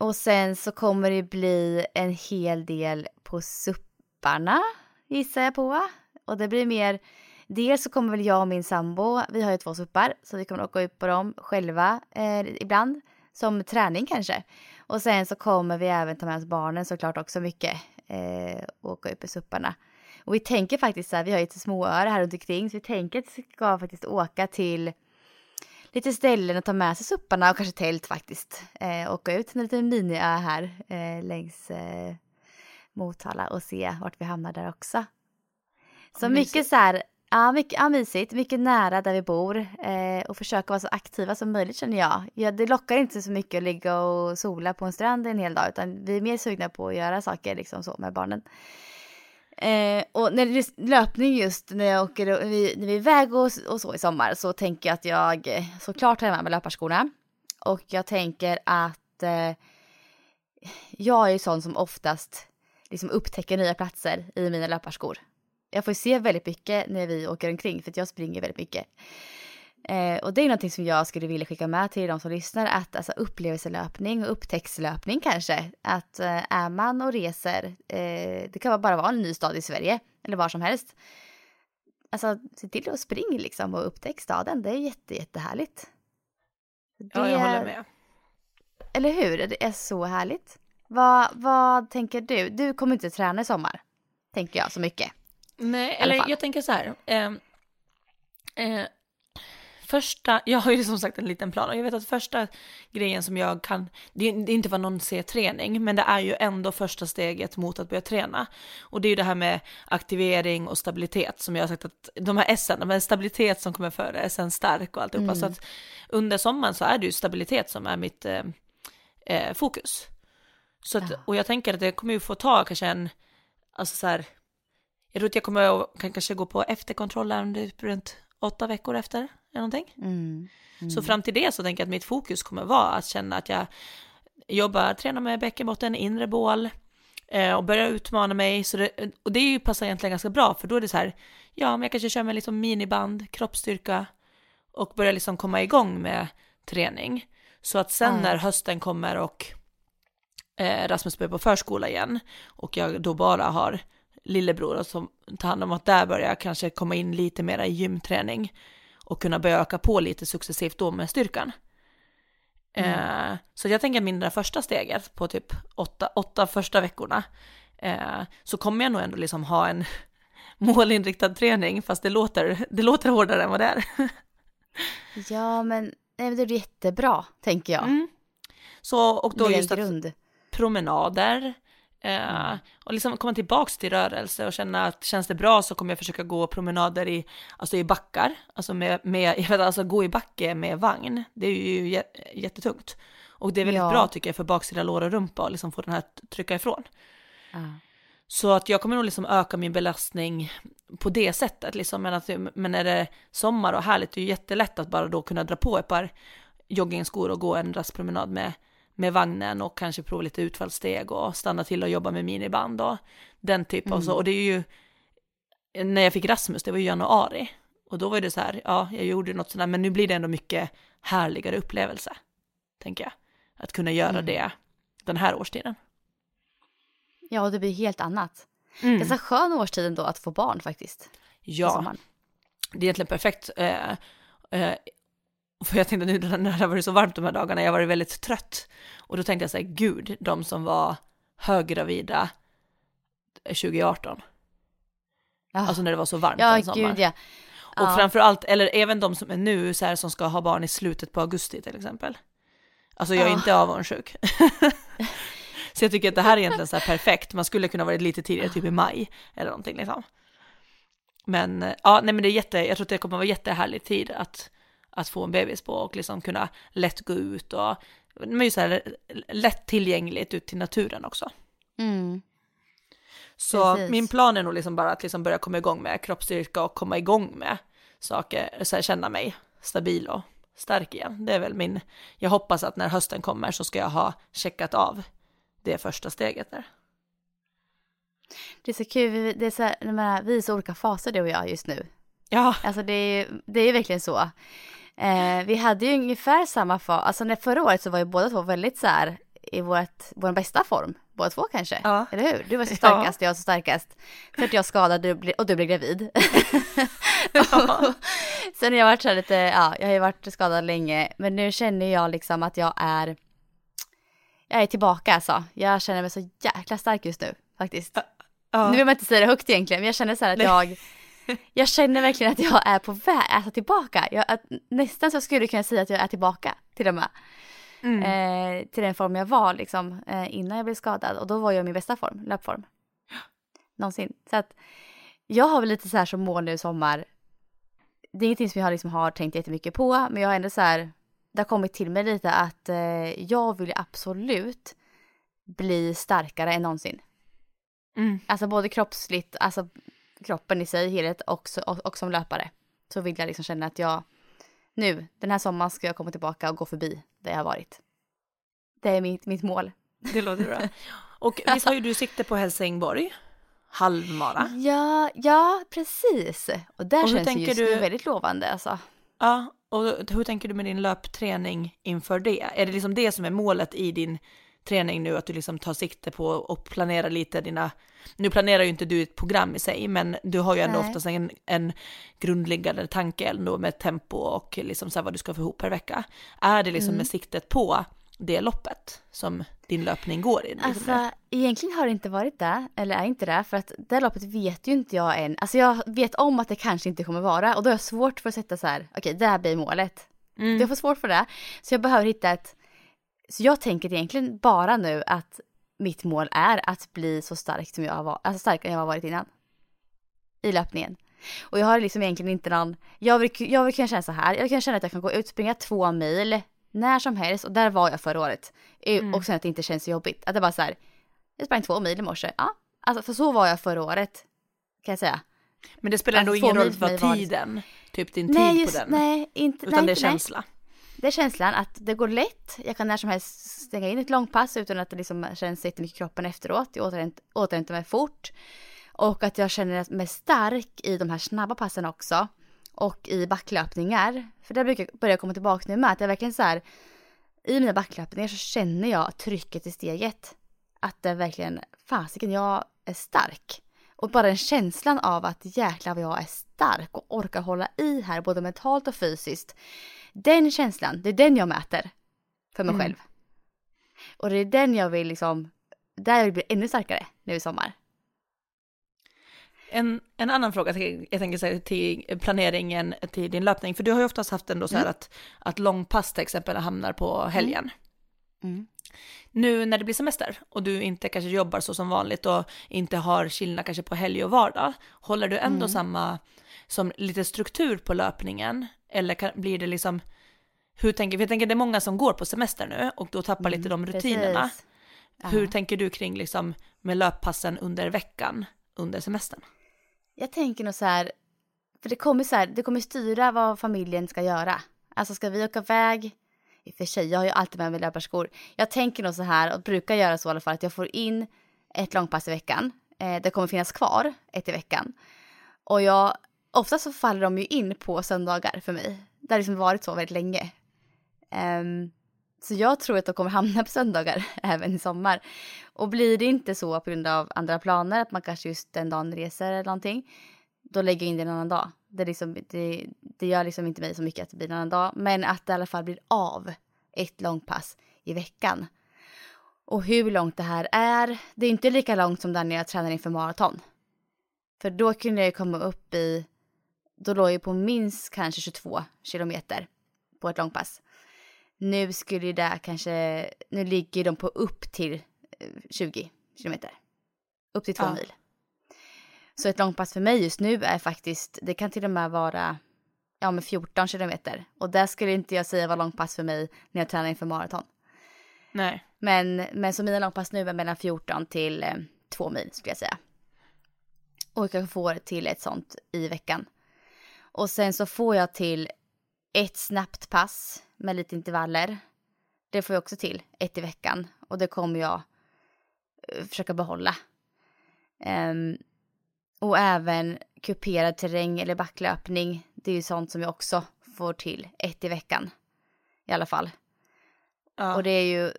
och sen så kommer det bli en hel del på supparna gissar jag på. Och det blir mer, dels så kommer väl jag och min sambo, vi har ju två suppar, så vi kommer åka ut på dem själva eh, ibland. Som träning kanske. Och sen så kommer vi även ta med oss barnen såklart också mycket. Eh, och åka upp i supparna. Och vi tänker faktiskt så här, vi har ju lite småöar här runt omkring, så vi tänker att vi ska faktiskt åka till lite ställen och ta med sig supparna och kanske tält faktiskt. Eh, åka ut till en liten miniö här eh, längs eh, Motala och se vart vi hamnar där också. Så Vad mycket mysigt. så här, ja, mycket, ja mysigt, mycket nära där vi bor eh, och försöka vara så aktiva som möjligt känner jag. ja. Det lockar inte så mycket att ligga och sola på en strand en hel dag utan vi är mer sugna på att göra saker liksom så med barnen. Eh, och när det är löpning just när jag åker, när vi, när vi är iväg och, och så i sommar så tänker jag att jag eh, såklart tar med mig löparskorna. Och jag tänker att eh, jag är ju sån som oftast liksom upptäcker nya platser i mina löparskor. Jag får se väldigt mycket när vi åker omkring för att jag springer väldigt mycket. Eh, och det är någonting som jag skulle vilja skicka med till de som lyssnar, att alltså upplevelselöpning och upptäcktslöpning kanske. Att eh, är man och reser, eh, det kan bara vara en ny stad i Sverige eller var som helst. Alltså se till att springa liksom och upptäck staden, det är jätte, jättehärligt. Ja, Det- jag håller med. Eller hur? Det är så härligt. Vad, vad tänker du? Du kommer inte träna i sommar, tänker jag så mycket. Nej, eller jag tänker så här. Eh, eh, första, jag har ju som sagt en liten plan och jag vet att första grejen som jag kan, det, är inte vad någon ser träning, men det är ju ändå första steget mot att börja träna. Och det är ju det här med aktivering och stabilitet som jag har sagt att de här S, de här stabilitet som kommer före, SN stark och alltihopa. Mm. Så att under sommaren så är det ju stabilitet som är mitt eh, eh, fokus. Så att, och jag tänker att det kommer ju få ta kanske en, alltså så här, jag tror att jag kommer att kan kanske gå på efterkontrollen runt åtta veckor efter, eller någonting. Mm. Mm. Så fram till det så tänker jag att mitt fokus kommer vara att känna att jag jobbar, tränar med bäckenbotten, inre bål eh, och börjar utmana mig. Så det, och det passar egentligen ganska bra för då är det så här, ja men jag kanske kör med liksom miniband, kroppsstyrka och börjar liksom komma igång med träning. Så att sen mm. när hösten kommer och eh, Rasmus börjar på förskola igen och jag då bara har lillebror som tar hand om att där börjar kanske komma in lite mera i gymträning och kunna börja öka på lite successivt då med styrkan. Mm. Eh, så jag tänker min det första steget på typ åtta, åtta första veckorna eh, så kommer jag nog ändå liksom ha en (laughs) målinriktad träning fast det låter, det låter hårdare än vad det är. (laughs) ja men nej, det är jättebra tänker jag. Mm. Så och då just att promenader, Mm. och liksom komma tillbaks till rörelse och känna att känns det bra så kommer jag försöka gå promenader i, alltså i backar, alltså med, med (laughs) jag vet, alltså gå i backe med vagn, det är ju jättetungt. Och det är väldigt ja. bra tycker jag för baksida lår och rumpa och liksom få den här trycka ifrån. Mm. Så att jag kommer nog liksom öka min belastning på det sättet liksom, men, att, men är det sommar och härligt, det är ju jättelätt att bara då kunna dra på ett par joggingskor och gå en rastpromenad med med vagnen och kanske prova lite utfallssteg och stanna till och jobba med miniband och den typen. Mm. Och, så. och det är ju, när jag fick Rasmus, det var i januari, och då var det så här, ja, jag gjorde något sådär, men nu blir det ändå mycket härligare upplevelse, tänker jag. Att kunna göra mm. det den här årstiden. Ja, och det blir helt annat. Mm. Så skön årstid ändå att få barn faktiskt. Ja, det är egentligen perfekt. Eh, eh, för jag tänkte nu när det har varit så varmt de här dagarna, jag har varit väldigt trött. Och då tänkte jag så här, gud, de som var höggravida 2018. Ja. Alltså när det var så varmt ja, en sommar. Gud, ja. Och ja. framförallt, eller även de som är nu, så här, som ska ha barn i slutet på augusti till exempel. Alltså jag är ja. inte avundsjuk. (laughs) så jag tycker att det här är egentligen så här perfekt, man skulle kunna varit lite tidigare, typ i maj eller någonting liksom. Men ja, nej men det är jätte, jag tror att det kommer vara jättehärlig tid att att få en bebis på och liksom kunna lätt gå ut och men just så här, lätt tillgängligt ut till naturen också. Mm. Så Precis. min plan är nog liksom bara att liksom börja komma igång med kroppsstyrka och komma igång med saker, så här, känna mig stabil och stark igen. Det är väl min, jag hoppas att när hösten kommer så ska jag ha checkat av det första steget där. Det är så kul, det är så här, vi är så olika faser du och jag just nu. Ja. Alltså det är, det är verkligen så. Eh, vi hade ju ungefär samma fas, alltså när förra året så var ju båda två väldigt så här i vårt, vår bästa form, båda två kanske, ja. eller hur? Du var så starkast, ja. jag var så starkast. För att jag skadade och du blev gravid. (laughs) Ja. (laughs) Sen har jag varit så lite, ja, jag har ju varit skadad länge, men nu känner jag liksom att jag är, jag är tillbaka alltså. Jag känner mig så jäkla stark just nu faktiskt. Ja. Nu vill man inte säga det högt egentligen, men jag känner så här att Nej. jag (laughs) jag känner verkligen att jag är på väg, alltså tillbaka. Jag, att, nästan så skulle jag kunna säga att jag är tillbaka till och med. Mm. Eh, till den form jag var liksom eh, innan jag blev skadad och då var jag i min bästa form, löpform. (gasps) Någonsin. Så att jag har väl lite så här som mål nu i sommar. Det är ingenting som jag liksom har tänkt jättemycket på men jag har ändå så här, det har kommit till mig lite att eh, jag vill absolut bli starkare än någonsin. Mm. Alltså både kroppsligt, alltså kroppen i sig, helhet och, och, och som löpare. Så vill jag liksom känna att jag nu, den här sommaren ska jag komma tillbaka och gå förbi där jag har varit. Det är mitt, mitt mål. Det låter bra. Och visst har ju du sikte på Helsingborg? Halvmara? Ja, ja precis. Och där och känns det just du... väldigt lovande alltså. Ja, och hur tänker du med din löpträning inför det? Är det liksom det som är målet i din träning nu, att du liksom tar sikte på och planerar lite dina, nu planerar ju inte du ett program i sig, men du har ju ändå Nej. oftast en, en grundläggande tanke ändå med tempo och liksom så här vad du ska få ihop per vecka. Är det liksom mm. med siktet på det loppet som din löpning går in? Liksom Alltså egentligen har det inte varit det, eller är inte det, för att det loppet vet ju inte jag än. Alltså jag vet om att det kanske inte kommer vara och då är jag svårt för att sätta så här, okej okay, det här blir målet. Mm. Jag får svårt för det. Så jag behöver hitta ett, så jag tänker egentligen bara nu att mitt mål är att bli så stark som jag har varit, alltså starkare än jag har varit innan. I löpningen. Och jag har liksom egentligen inte någon, jag vill, jag vill kunna känna så här, jag kan känna att jag kan gå ut, springa två mil när som helst och där var jag förra året. Mm. Och sen att det inte känns så jobbigt. Att det bara så här, jag sprang två mil i morse, ja. Alltså för så var jag förra året, kan jag säga. Men det spelar ändå alltså, ingen roll vad tiden, typ din nej, tid just, på den. Nej, inte, Utan nej, det är känsla. Nej. Det är känslan att det går lätt, jag kan när som helst stänga in ett långpass utan att det liksom känns jättemycket i kroppen efteråt. Jag återhämtar, återhämtar mig fort. Och att jag känner mig stark i de här snabba passen också. Och i backlöpningar. För det brukar jag börja komma tillbaka nu med att jag verkligen så här. I mina backlöpningar så känner jag trycket i steget. Att det verkligen, fasiken jag är stark. Och bara den känslan av att jäklar vad jag är stark och orkar hålla i här både mentalt och fysiskt. Den känslan, det är den jag mäter för mig mm. själv. Och det är den jag vill liksom, där jag vill bli ännu starkare nu i sommar. En, en annan fråga, jag tänker säga till planeringen till din löpning, för du har ju oftast haft ändå så här mm. att, att långpass till exempel hamnar på helgen. Mm. Mm. Nu när det blir semester och du inte kanske jobbar så som vanligt och inte har chillna kanske på helg och vardag, håller du ändå mm. samma som lite struktur på löpningen? Eller kan, blir det liksom, hur tänker, för jag tänker det är många som går på semester nu och då tappar lite de rutinerna. Hur tänker du kring liksom med löppassen under veckan under semestern? Jag tänker nog så här, för det kommer så här, det kommer styra vad familjen ska göra. Alltså ska vi åka iväg, i och för sig, jag har ju alltid med mig löparskor. Jag tänker nog så här, och brukar göra så i alla fall, att jag får in ett långpass i veckan. Eh, det kommer finnas kvar ett i veckan. Och jag, ofta så faller de ju in på söndagar för mig. Det har liksom varit så väldigt länge. Um, så jag tror att de kommer hamna på söndagar (laughs) även i sommar. Och blir det inte så på grund av andra planer, att man kanske just den dagen reser eller någonting, då lägger jag in det en annan dag. Det, liksom, det, det gör liksom inte mig så mycket att det blir en annan dag, men att det i alla fall blir av ett långpass i veckan. Och hur långt det här är, det är inte lika långt som där när jag tränar inför maraton. För då kunde jag komma upp i, då låg jag på minst kanske 22 kilometer på ett långpass. Nu skulle det kanske, nu ligger de på upp till 20 eh, kilometer. Upp till två ja. mil. Så ett långpass för mig just nu är faktiskt, det kan till och med vara ja, med 14 kilometer. Och det skulle inte jag säga var långpass för mig när jag tränar inför maraton. Nej. Men, men så mina långpass nu är mellan 14 till eh, 2 mil skulle jag säga. Och jag får till ett sånt i veckan. Och sen så får jag till ett snabbt pass med lite intervaller. Det får jag också till, ett i veckan. Och det kommer jag uh, försöka behålla. Um, och även kuperad terräng eller backlöpning. Det är ju sånt som jag också får till, ett i veckan. I alla fall. Ja. Och det är ju,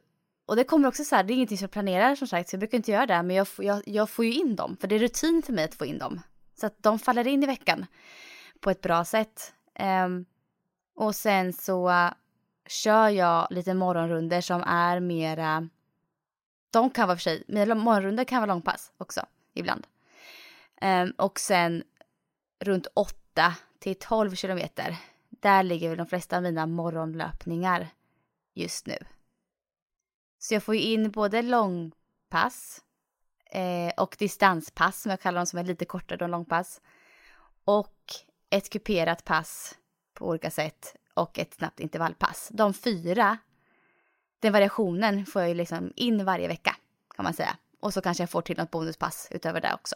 och det kommer också så här, det är ingenting som jag planerar som sagt, så jag brukar inte göra det, men jag, jag, jag får ju in dem, för det är rutin för mig att få in dem. Så att de faller in i veckan på ett bra sätt. Um, och sen så uh, kör jag lite morgonrunder som är mera... De kan vara för sig, mina morgonrunder kan vara långpass också ibland. Um, och sen runt 8 till 12 kilometer. Där ligger väl de flesta av mina morgonlöpningar just nu. Så jag får ju in både långpass eh, och distanspass som jag kallar dem som är lite kortare än långpass. Och ett kuperat pass på olika sätt och ett snabbt intervallpass. De fyra, den variationen får jag ju liksom in varje vecka kan man säga. Och så kanske jag får till något bonuspass utöver det också.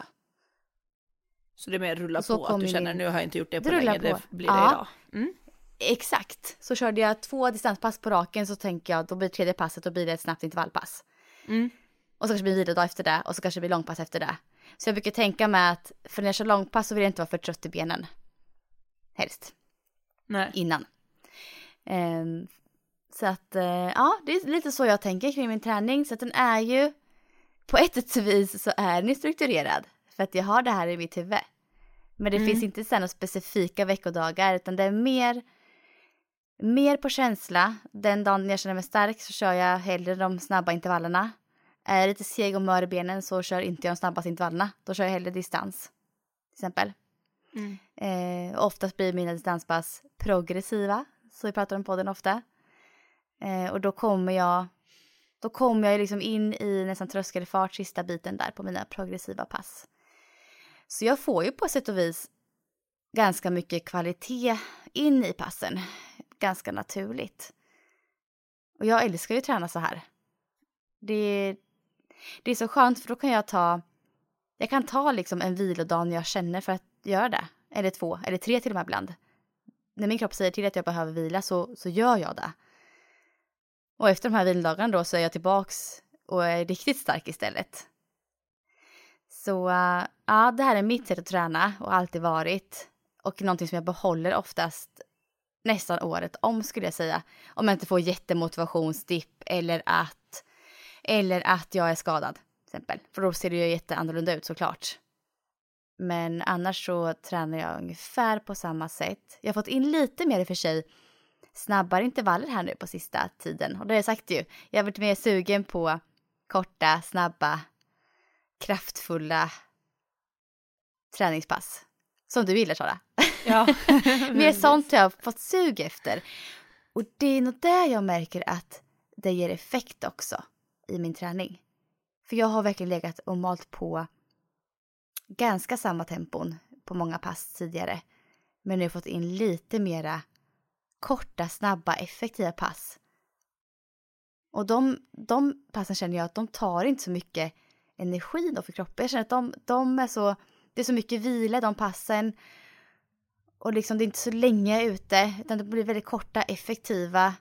Så det är mer rulla på, att du känner nu har jag inte gjort det på det länge, på. det blir det idag. Mm. Exakt, så körde jag två distanspass på raken så tänker jag då blir tredje passet, då blir det ett snabbt intervallpass. Mm. Och så kanske det blir vilodag efter det och så kanske det blir långpass efter det. Så jag brukar tänka mig att för när jag kör långpass så vill jag inte vara för trött i benen. Helst. Nej. Innan. Um, så att uh, ja, det är lite så jag tänker kring min träning. Så att den är ju, på ett vis så är den strukturerad. För att jag har det här i mitt huvud. Men det mm. finns inte så några specifika veckodagar utan det är mer Mer på känsla. Den dagen jag känner mig stark så kör jag hellre de snabba intervallerna. Är jag lite seg och mör i benen så kör inte jag de snabbaste intervallerna. Då kör jag hellre distans. Till exempel. Mm. Eh, oftast blir mina distanspass progressiva. Så vi pratar om podden ofta. Eh, och då kommer jag då kommer jag liksom in i nästan tröskelfart sista biten där på mina progressiva pass. Så jag får ju på sätt och vis ganska mycket kvalitet in i passen. Ganska naturligt. Och jag älskar ju att träna så här. Det, det är så skönt för då kan jag ta jag kan ta liksom en vilodag när jag känner för att göra det. Eller två, eller tre till och med ibland. När min kropp säger till att jag behöver vila så, så gör jag det. Och efter de här vilodagarna då så är jag tillbaks och är riktigt stark istället. Så eh, ja, det här är mitt sätt att träna och alltid varit. Och någonting som jag behåller oftast nästan året om skulle jag säga. Om jag inte får jättemotivationsdipp eller att, eller att jag är skadad. Till exempel. För då ser det ju jätteannorlunda ut såklart. Men annars så tränar jag ungefär på samma sätt. Jag har fått in lite mer i och för sig snabbare intervaller här nu på sista tiden. Och det har jag sagt ju. Jag har varit mer sugen på korta, snabba, kraftfulla träningspass. Som du gillar Sara. Ja. (laughs) (laughs) mer sånt har jag fått sug efter. Och det är nog där jag märker att det ger effekt också i min träning. För jag har verkligen legat och malt på ganska samma tempon på många pass tidigare. Men nu har jag fått in lite mera korta, snabba, effektiva pass. Och de, de passen känner jag att de tar inte så mycket energi då för kroppen. Jag känner att de, de är så, det är så mycket vila i de passen. Och liksom det är inte så länge ute, utan det blir väldigt korta, effektiva.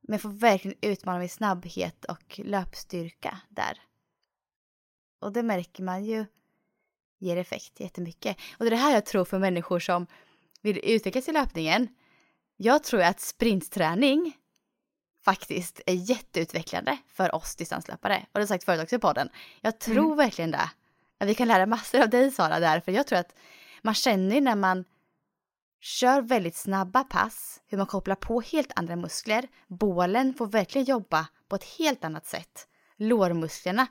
Men jag får verkligen utmana min snabbhet och löpstyrka där. Och det märker man ju ger effekt jättemycket. Och det är det här jag tror för människor som vill utvecklas i löpningen jag tror att sprintträning faktiskt är jätteutvecklande för oss distanslöpare. Och det har sagt förut också i podden. Jag tror mm. verkligen det. Att vi kan lära massor av dig Sara där, för jag tror att man känner när man kör väldigt snabba pass hur man kopplar på helt andra muskler. Bålen får verkligen jobba på ett helt annat sätt. Lårmusklerna.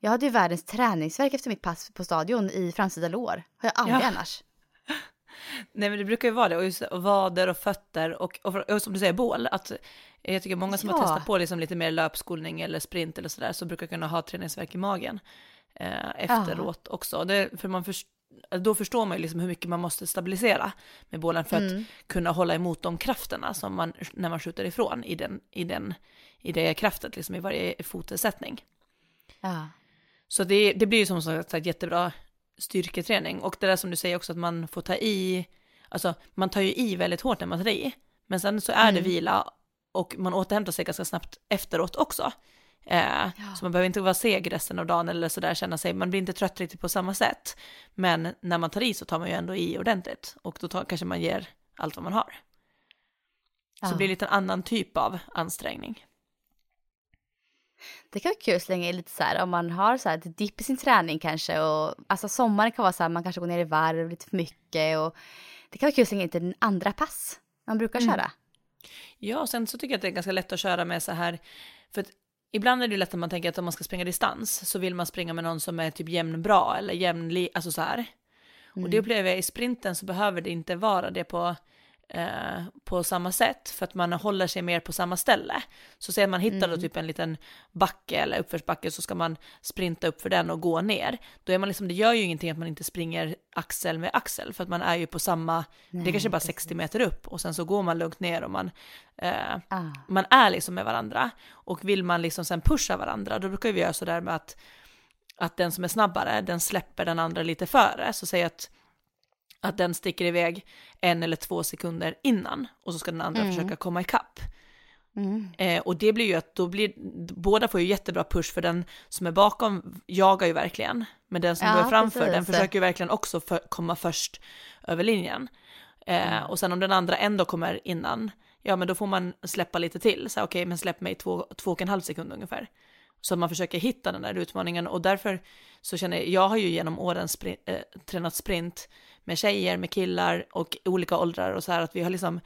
Jag hade ju världens träningsverk efter mitt pass på stadion i framsida lår. Har jag aldrig ja. annars. (laughs) Nej men det brukar ju vara det, och just vader och fötter och, och, och, som du säger bål, att jag tycker många som ja. har testat på liksom lite mer löpskolning eller sprint eller sådär så brukar kunna ha träningsverk i magen eh, efteråt ja. också. Det, för man först, då förstår man ju liksom hur mycket man måste stabilisera med bålen för mm. att kunna hålla emot de krafterna som man, när man skjuter ifrån i, den, i, den, i det kraftet, liksom i varje fotesättning. Ja. Så det, det blir ju som sagt jättebra styrketräning. Och det där som du säger också att man får ta i, alltså man tar ju i väldigt hårt när man tar i. Men sen så är mm. det vila och man återhämtar sig ganska snabbt efteråt också. Eh, ja. Så man behöver inte vara seg resten av dagen eller sådär känna sig, man blir inte trött riktigt på samma sätt. Men när man tar i så tar man ju ändå i ordentligt och då tar, kanske man ger allt vad man har. Så ja. det blir lite en annan typ av ansträngning. Det kan vara kul så länge lite så här om man har så här ett dipp i sin träning kanske och alltså sommaren kan vara så här man kanske går ner i varv lite för mycket och det kan vara kul så länge inte den andra pass man brukar mm. köra. Mm. Ja, och sen så tycker jag att det är ganska lätt att köra med så här, för att ibland är det lätt att man tänker att om man ska springa distans så vill man springa med någon som är typ jämnbra eller jämn, alltså så här. Mm. Och det mm. upplever jag i sprinten så behöver det inte vara det på eh, på samma sätt för att man håller sig mer på samma ställe. Så säg att man hittar mm. då typ en liten backe eller uppförsbacke så ska man sprinta upp för den och gå ner. Då är man liksom, det gör ju ingenting att man inte springer axel med axel för att man är ju på samma, Nej, det är kanske bara 60 meter upp och sen så går man lugnt ner och man, eh, ah. man är liksom med varandra. Och vill man liksom sen pusha varandra då brukar vi göra sådär med att att den som är snabbare, den släpper den andra lite före. Så säg att att den sticker iväg en eller två sekunder innan och så ska den andra mm. försöka komma ikapp. Mm. Eh, och det blir ju att då blir, båda får ju jättebra push för den som är bakom jagar ju verkligen, men den som ja, går framför precis. den försöker ju verkligen också för, komma först över linjen. Eh, mm. Och sen om den andra ändå kommer innan, ja men då får man släppa lite till, så okej okay, men släpp mig två, två och en halv sekund ungefär. Så att man försöker hitta den där utmaningen och därför så känner jag, jag har ju genom åren sprint, äh, tränat sprint med tjejer, med killar och olika åldrar och så här att vi har liksom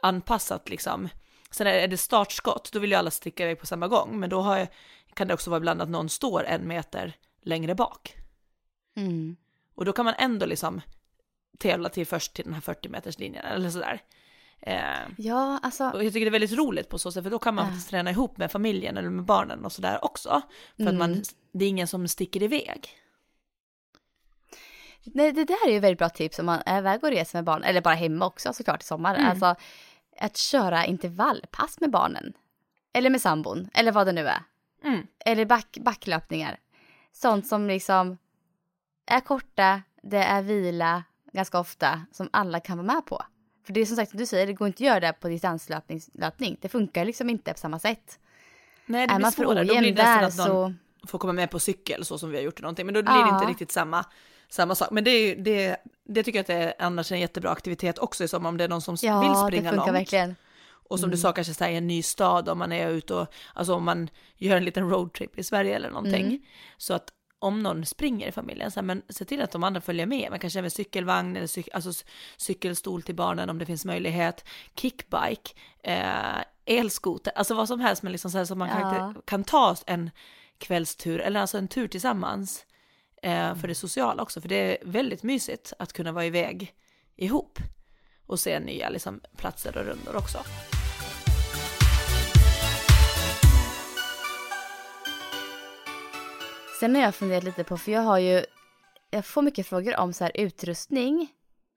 anpassat liksom. Sen är det startskott, då vill ju alla sticka iväg på samma gång, men då jag, kan det också vara ibland att någon står en meter längre bak. Mm. Och då kan man ändå liksom tävla till först till den här 40 meters linjen eller sådär. Eh, Ja, alltså. och jag tycker det är väldigt roligt på så sätt, för då kan man faktiskt träna ihop med familjen eller med barnen och sådär också. För att man, Mm. det är ingen som sticker iväg. Nej, det där är ju väldigt bra tips om man är iväg och reser med barn, eller bara hemma också såklart i sommar. Mm. Alltså att köra intervallpass med barnen. Eller med sambon, eller vad det nu är. Mm. Eller back, backlöpningar. Sånt som liksom är korta, det är vila ganska ofta, som alla kan vara med på. För det är som sagt som du säger, det går inte att göra det på distanslöpning. löpning. Det funkar liksom inte på samma sätt. Nej, det är blir man för svårare. Ojämn där så... får komma med på cykel så som vi har gjort i någonting, men då blir det inte riktigt samma, samma sak. Men det, är, det, det tycker jag att det är annars en jättebra aktivitet också, som om det är någon som Ja, vill springa långt. verkligen. Och som du sa, kanske så här, i en ny stad om man är ute och, alltså om man gör en liten roadtrip i Sverige eller någonting. Mm. Så att om någon springer i familjen, så här, men se till att de andra följer med. Man kanske med cykelvagn eller cyk, alltså cykelstol till barnen om det finns möjlighet. Kickbike, eh, elskoter, alltså vad som helst men liksom så här som man Ja. kan, kan ta en kvällstur eller alltså en tur tillsammans. Eh, för det sociala också, för det är väldigt mysigt att kunna vara iväg ihop och se nya liksom, platser och rundor också. Sen har jag funderat lite på, för jag har ju, jag får mycket frågor om så här utrustning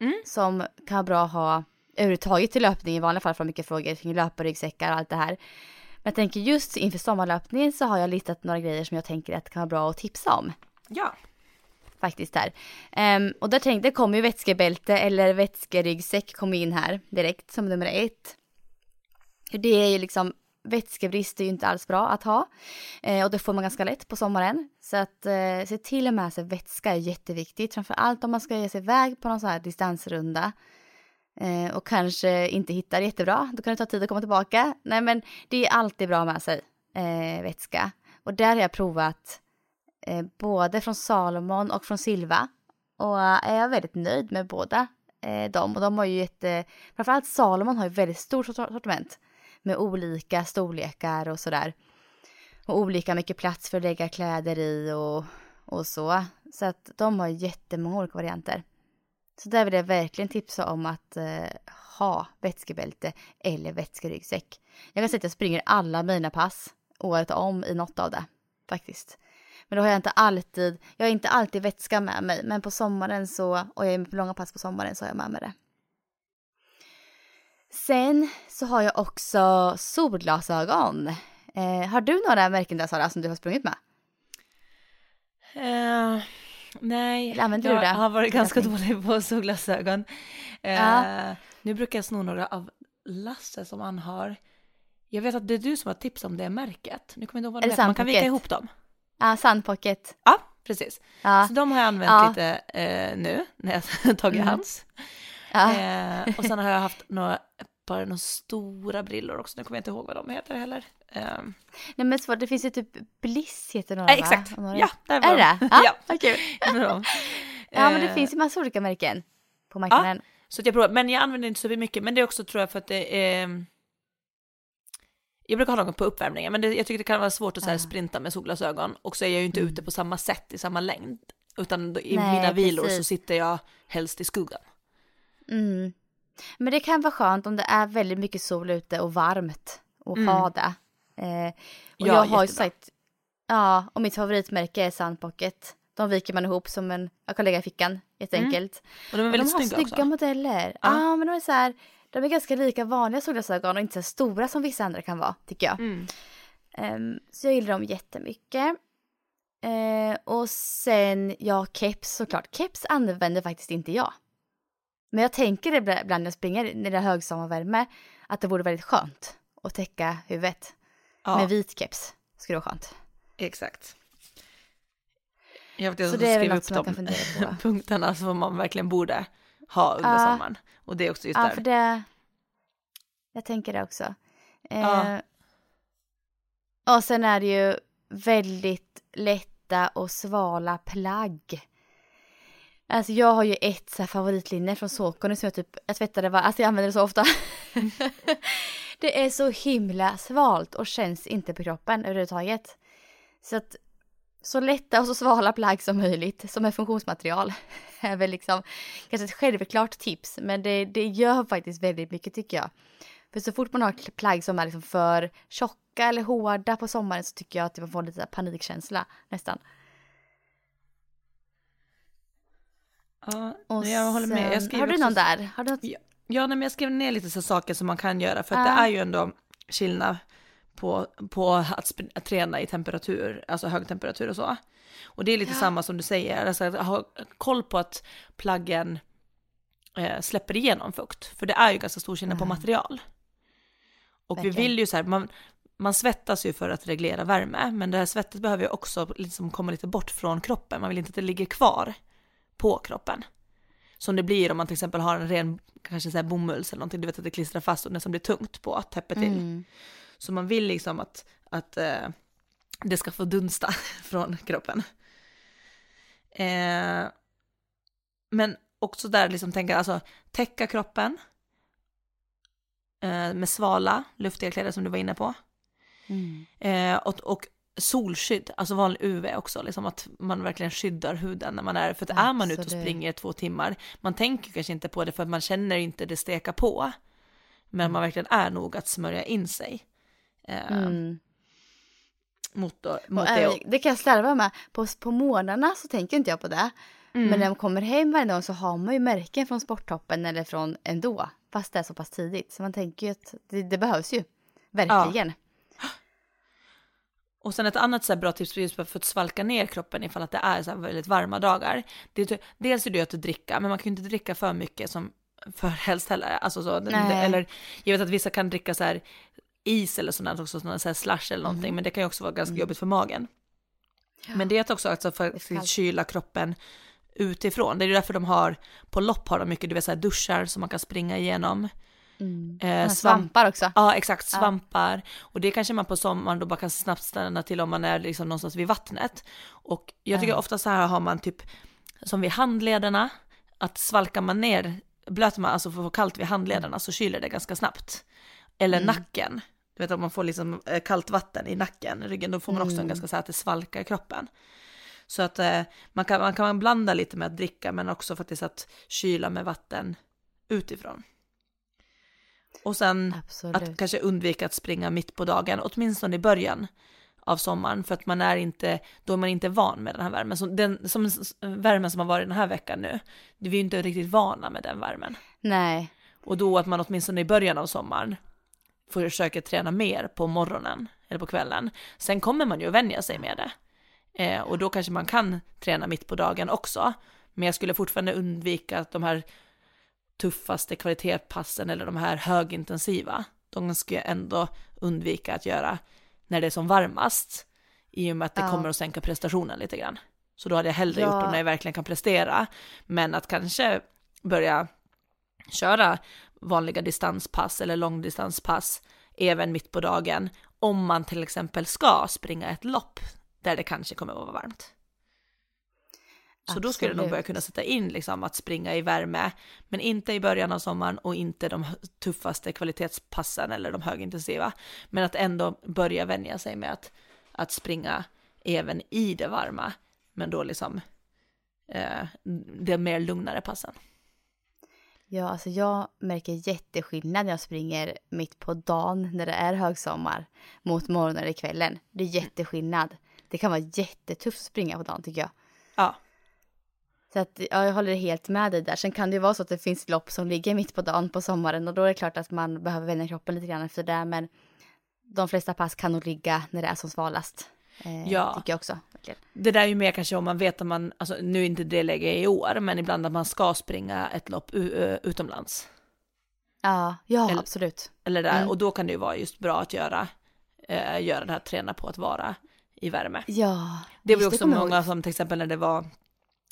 Mm. som kan vara bra att ha överhuvudtaget till löpning i vanliga fall får mycket frågor kring löparryggsäckar och allt det här. Men jag tänker just inför sommarlöpningen så har jag listat några grejer som jag tänker att kan vara bra att tipsa om Ja. faktiskt här. Ehm, och där tänkte jag kommer ju vätskebälte eller vätskeryggsäck kommer in här direkt som nummer ett. Det är ju liksom vätskebrist är ju inte alls bra att ha eh, och det får man ganska lätt på sommaren. Så att eh, se till att med sig vätska är jätteviktigt, framför allt om man ska ge sig iväg på någon sån här distansrunda eh, och kanske inte hittar jättebra, då kan det ta tid att komma tillbaka. Nej men det är alltid bra med sig eh, vätska och där har jag provat eh, både från Salomon och från Silva. Och är jag väldigt nöjd med båda eh, dem. Och de har ju jätte, eh, framförallt Salomon har ju väldigt stort sortiment med olika storlekar och sådär. Och olika mycket plats för att lägga kläder i och, och så. Så att de har jättemånga olika varianter. Så där vill jag verkligen tipsa om att eh, ha vätskebälte eller vätskeryggsäck. Jag kan säga att jag springer alla mina pass året om i något av det faktiskt. Men då har jag inte alltid, jag har inte alltid vätska med mig, men på sommaren så, och jag är med på långa pass på sommaren så har jag med mig det. Sen så har jag också solglasögon. Eh, har du några märken där Sara som du har sprungit med? Uh, nej, Eller använder jag du det? har varit ganska dålig på solglasögon. Eh, Ja. Nu brukar jag sno några av Lasse som han har. Jag vet att det är du som har tips om det märket. Nu kommer jag inte ihåg vad Är det det heter. Man kan vika Sandpocket? ihop dem. Ja, Sunpocket. Ja, precis. Ja, Så de har jag använt Ja. lite eh, nu när jag (laughs) har tagit Mm. hans. ja. Eh, och sen har jag haft några, bara några stora brillor också. Nu kommer jag inte ihåg vad de heter heller. Eh, Nej men så, det finns ju typ Bliss heter några eh, exakt, några- ja, där var Är det de. det? Ja, ja. de. (laughs) Ja men det Eh, finns ju massa olika märken på marknaden. Så att jag provar, men jag använder inte så mycket, men det är också tror jag för att det är... Jag brukar ha något på uppvärmningen, men det, jag tycker det kan vara svårt att så här Ah. sprinta med solglasögon och så är jag ju inte Mm. ute på samma sätt i samma längd, utan i Nej, mina vilor så precis. sitter jag helst i skuggan. Mm. Men det kan vara skönt om det är väldigt mycket sol ute och varmt och Mm. ha det. Eh, och Ja, jag har ju jättebra. sagt, ja, och mitt favoritmärke är Sunpocket. De viker man ihop som en, jag kan lägga i fickan jätteenkelt. Och de är Och de väldigt har snygga, snygga också. modeller. Ja, Ja. men de är så här, de är ganska lika vanliga solglasögon och inte så stora som vissa andra kan vara, tycker jag. Mm. Ehm, så jag gillar dem jättemycket. Uh, och sen, ja, keps såklart. Keps använder faktiskt inte jag. Men jag tänker det ibland när jag springer när det är högsommarvärme att det vore väldigt skönt att täcka huvudet Ja, med vit keps. Skulle vara skönt. exakt. Jag vet inte är väl skriva upp jag de (laughs) punkterna som man verkligen borde ha under Ja. sommaren. Och det är också just Ja, där. för det... Jag tänker det också. Eh, Ja. Och sen är det ju väldigt lätta och svala plagg. Alltså jag har ju ett så här favoritlinne från Saucony som jag typ, jag tvättar det var, alltså jag använder det så ofta. (laughs) det är så himla svalt och känns inte på kroppen överhuvudtaget. Så att så lätta och så svala plagg som möjligt som är funktionsmaterial (laughs) är väl liksom kanske ett självklart tips men det, det gör faktiskt väldigt mycket tycker jag. För så fort man har plagg som är liksom för tjocka eller hårda på sommaren så tycker jag att man får lite panikkänsla nästan. Ja, och jag håller med. Jag har du någon där? Har du något? Ja, ja men jag skrev ner lite så saker som man kan göra för att uh. det är ju ändå skillnad på, på att, att träna i temperatur, alltså hög temperatur och så. Och det är lite ja. samma som du säger, alltså ha koll på att plaggen eh, släpper igenom fukt, för det är ju ganska stor skillnad mm. på material. Och Verkligen. vi vill ju så här, man, man svettas ju för att reglera värme, men det här svettet behöver ju också liksom komma lite bort från kroppen, man vill inte att det ligger kvar på kroppen. Som det blir om man till exempel har en ren, kanske så här bomulls eller någonting, du vet att det klistrar fast och nästan blir tungt på att täppa till. Mm. Så man vill liksom att, att eh, det ska få dunsta (laughs) från kroppen. Eh, men också där liksom tänka, alltså täcka kroppen eh, med svala, luftiga kläder som du var inne på. Mm. Eh, och, och solskydd, alltså vanlig UV också, liksom att man verkligen skyddar huden när man är, för att är man ute och springer i två timmar, man tänker kanske inte på det för att man känner inte det steka på, men mm. man verkligen är nog att smörja in sig. Eh, mm. Mot, mot och, det. det kan jag slarva med, på, på morgnarna så tänker inte jag på det. Mm. Men när man kommer hem varje dag så har man ju märken från sporttoppen eller från ändå. Fast det är så pass tidigt. Så man tänker ju att det, det behövs ju. Verkligen. Ja. Och sen ett annat så bra tips just för att svalka ner kroppen ifall att det är så väldigt varma dagar. Det är, dels är det att dricka, men man kan ju inte dricka för mycket som (laughs) för helst heller. Alltså så, eller jag vet att vissa kan dricka så här is eller sånt också, sådana så här slush eller någonting, mm. men det kan ju också vara ganska mm. jobbigt för magen. Ja. Men det är också alltså för att kyla kroppen utifrån. Det är därför de har, på lopp har de mycket, du vet så här duschar som man kan springa igenom. Mm. Eh, svamp, svampar också. Ja, exakt, svampar. Ja. Och det kanske man på sommaren då bara kan snabbt stanna till om man är liksom någonstans vid vattnet. Och jag tycker ja. ofta så här har man typ, som vid handlederna, att svalkar man ner, blöter man, alltså för kallt vid handlederna så kyler det ganska snabbt. Eller mm. nacken. Du vet om man får liksom eh, kallt vatten i nacken, ryggen, då får man också mm. en ganska så här att det svalkar i kroppen. Så att eh, man, kan, man kan blanda lite med att dricka men också faktiskt att kyla med vatten utifrån. Och sen Absolut. att kanske undvika att springa mitt på dagen, åtminstone i början av sommaren, för att man är inte, då är man inte van med den här värmen. Så den, som värmen som har varit den här veckan nu, vi är ju inte riktigt vana med den värmen. Nej. Och då att man åtminstone i början av sommaren försöker träna mer på morgonen eller på kvällen. Sen kommer man ju att vänja sig med det. Eh, och då kanske man kan träna mitt på dagen också. Men jag skulle fortfarande undvika de här tuffaste kvalitetspassen eller de här högintensiva. De ska jag ändå undvika att göra när det är som varmast. I och med att det ja. kommer att sänka prestationen lite grann. Så då hade jag hellre ja. gjort det när jag verkligen kan prestera. Men att kanske börja köra vanliga distanspass eller långdistanspass även mitt på dagen om man till exempel ska springa ett lopp där det kanske kommer att vara varmt. Så Absolut. då skulle jag nog börja kunna sätta in liksom att springa i värme, men inte i början av sommaren och inte de tuffaste kvalitetspassen eller de högintensiva. Men att ändå börja vänja sig med att, att springa även i det varma, men då liksom eh, det mer lugnare passen. Ja, alltså jag märker jätteskillnad när jag springer mitt på dagen när det är högsommar mot morgonen eller kvällen. Det är jätteskillnad. Det kan vara jättetufft att springa på dagen tycker jag. Ja. Så att, ja, jag håller helt med dig där. Sen kan det ju vara så att det finns lopp som ligger mitt på dagen på sommaren och då är det klart att man behöver vänja kroppen lite grann efter det. Men de flesta pass kan nog ligga när det är som svalast. Eh, ja. Tycker jag också. Det där är ju mer kanske om man vet att man, alltså nu är inte det läge i år, men ibland att man ska springa ett lopp utomlands. Ja, ja eller, absolut. Eller där, mm. och då kan det ju vara just bra att göra, eh, göra det här, träna på att vara i värme. Ja. Det var ju också många som till exempel när det var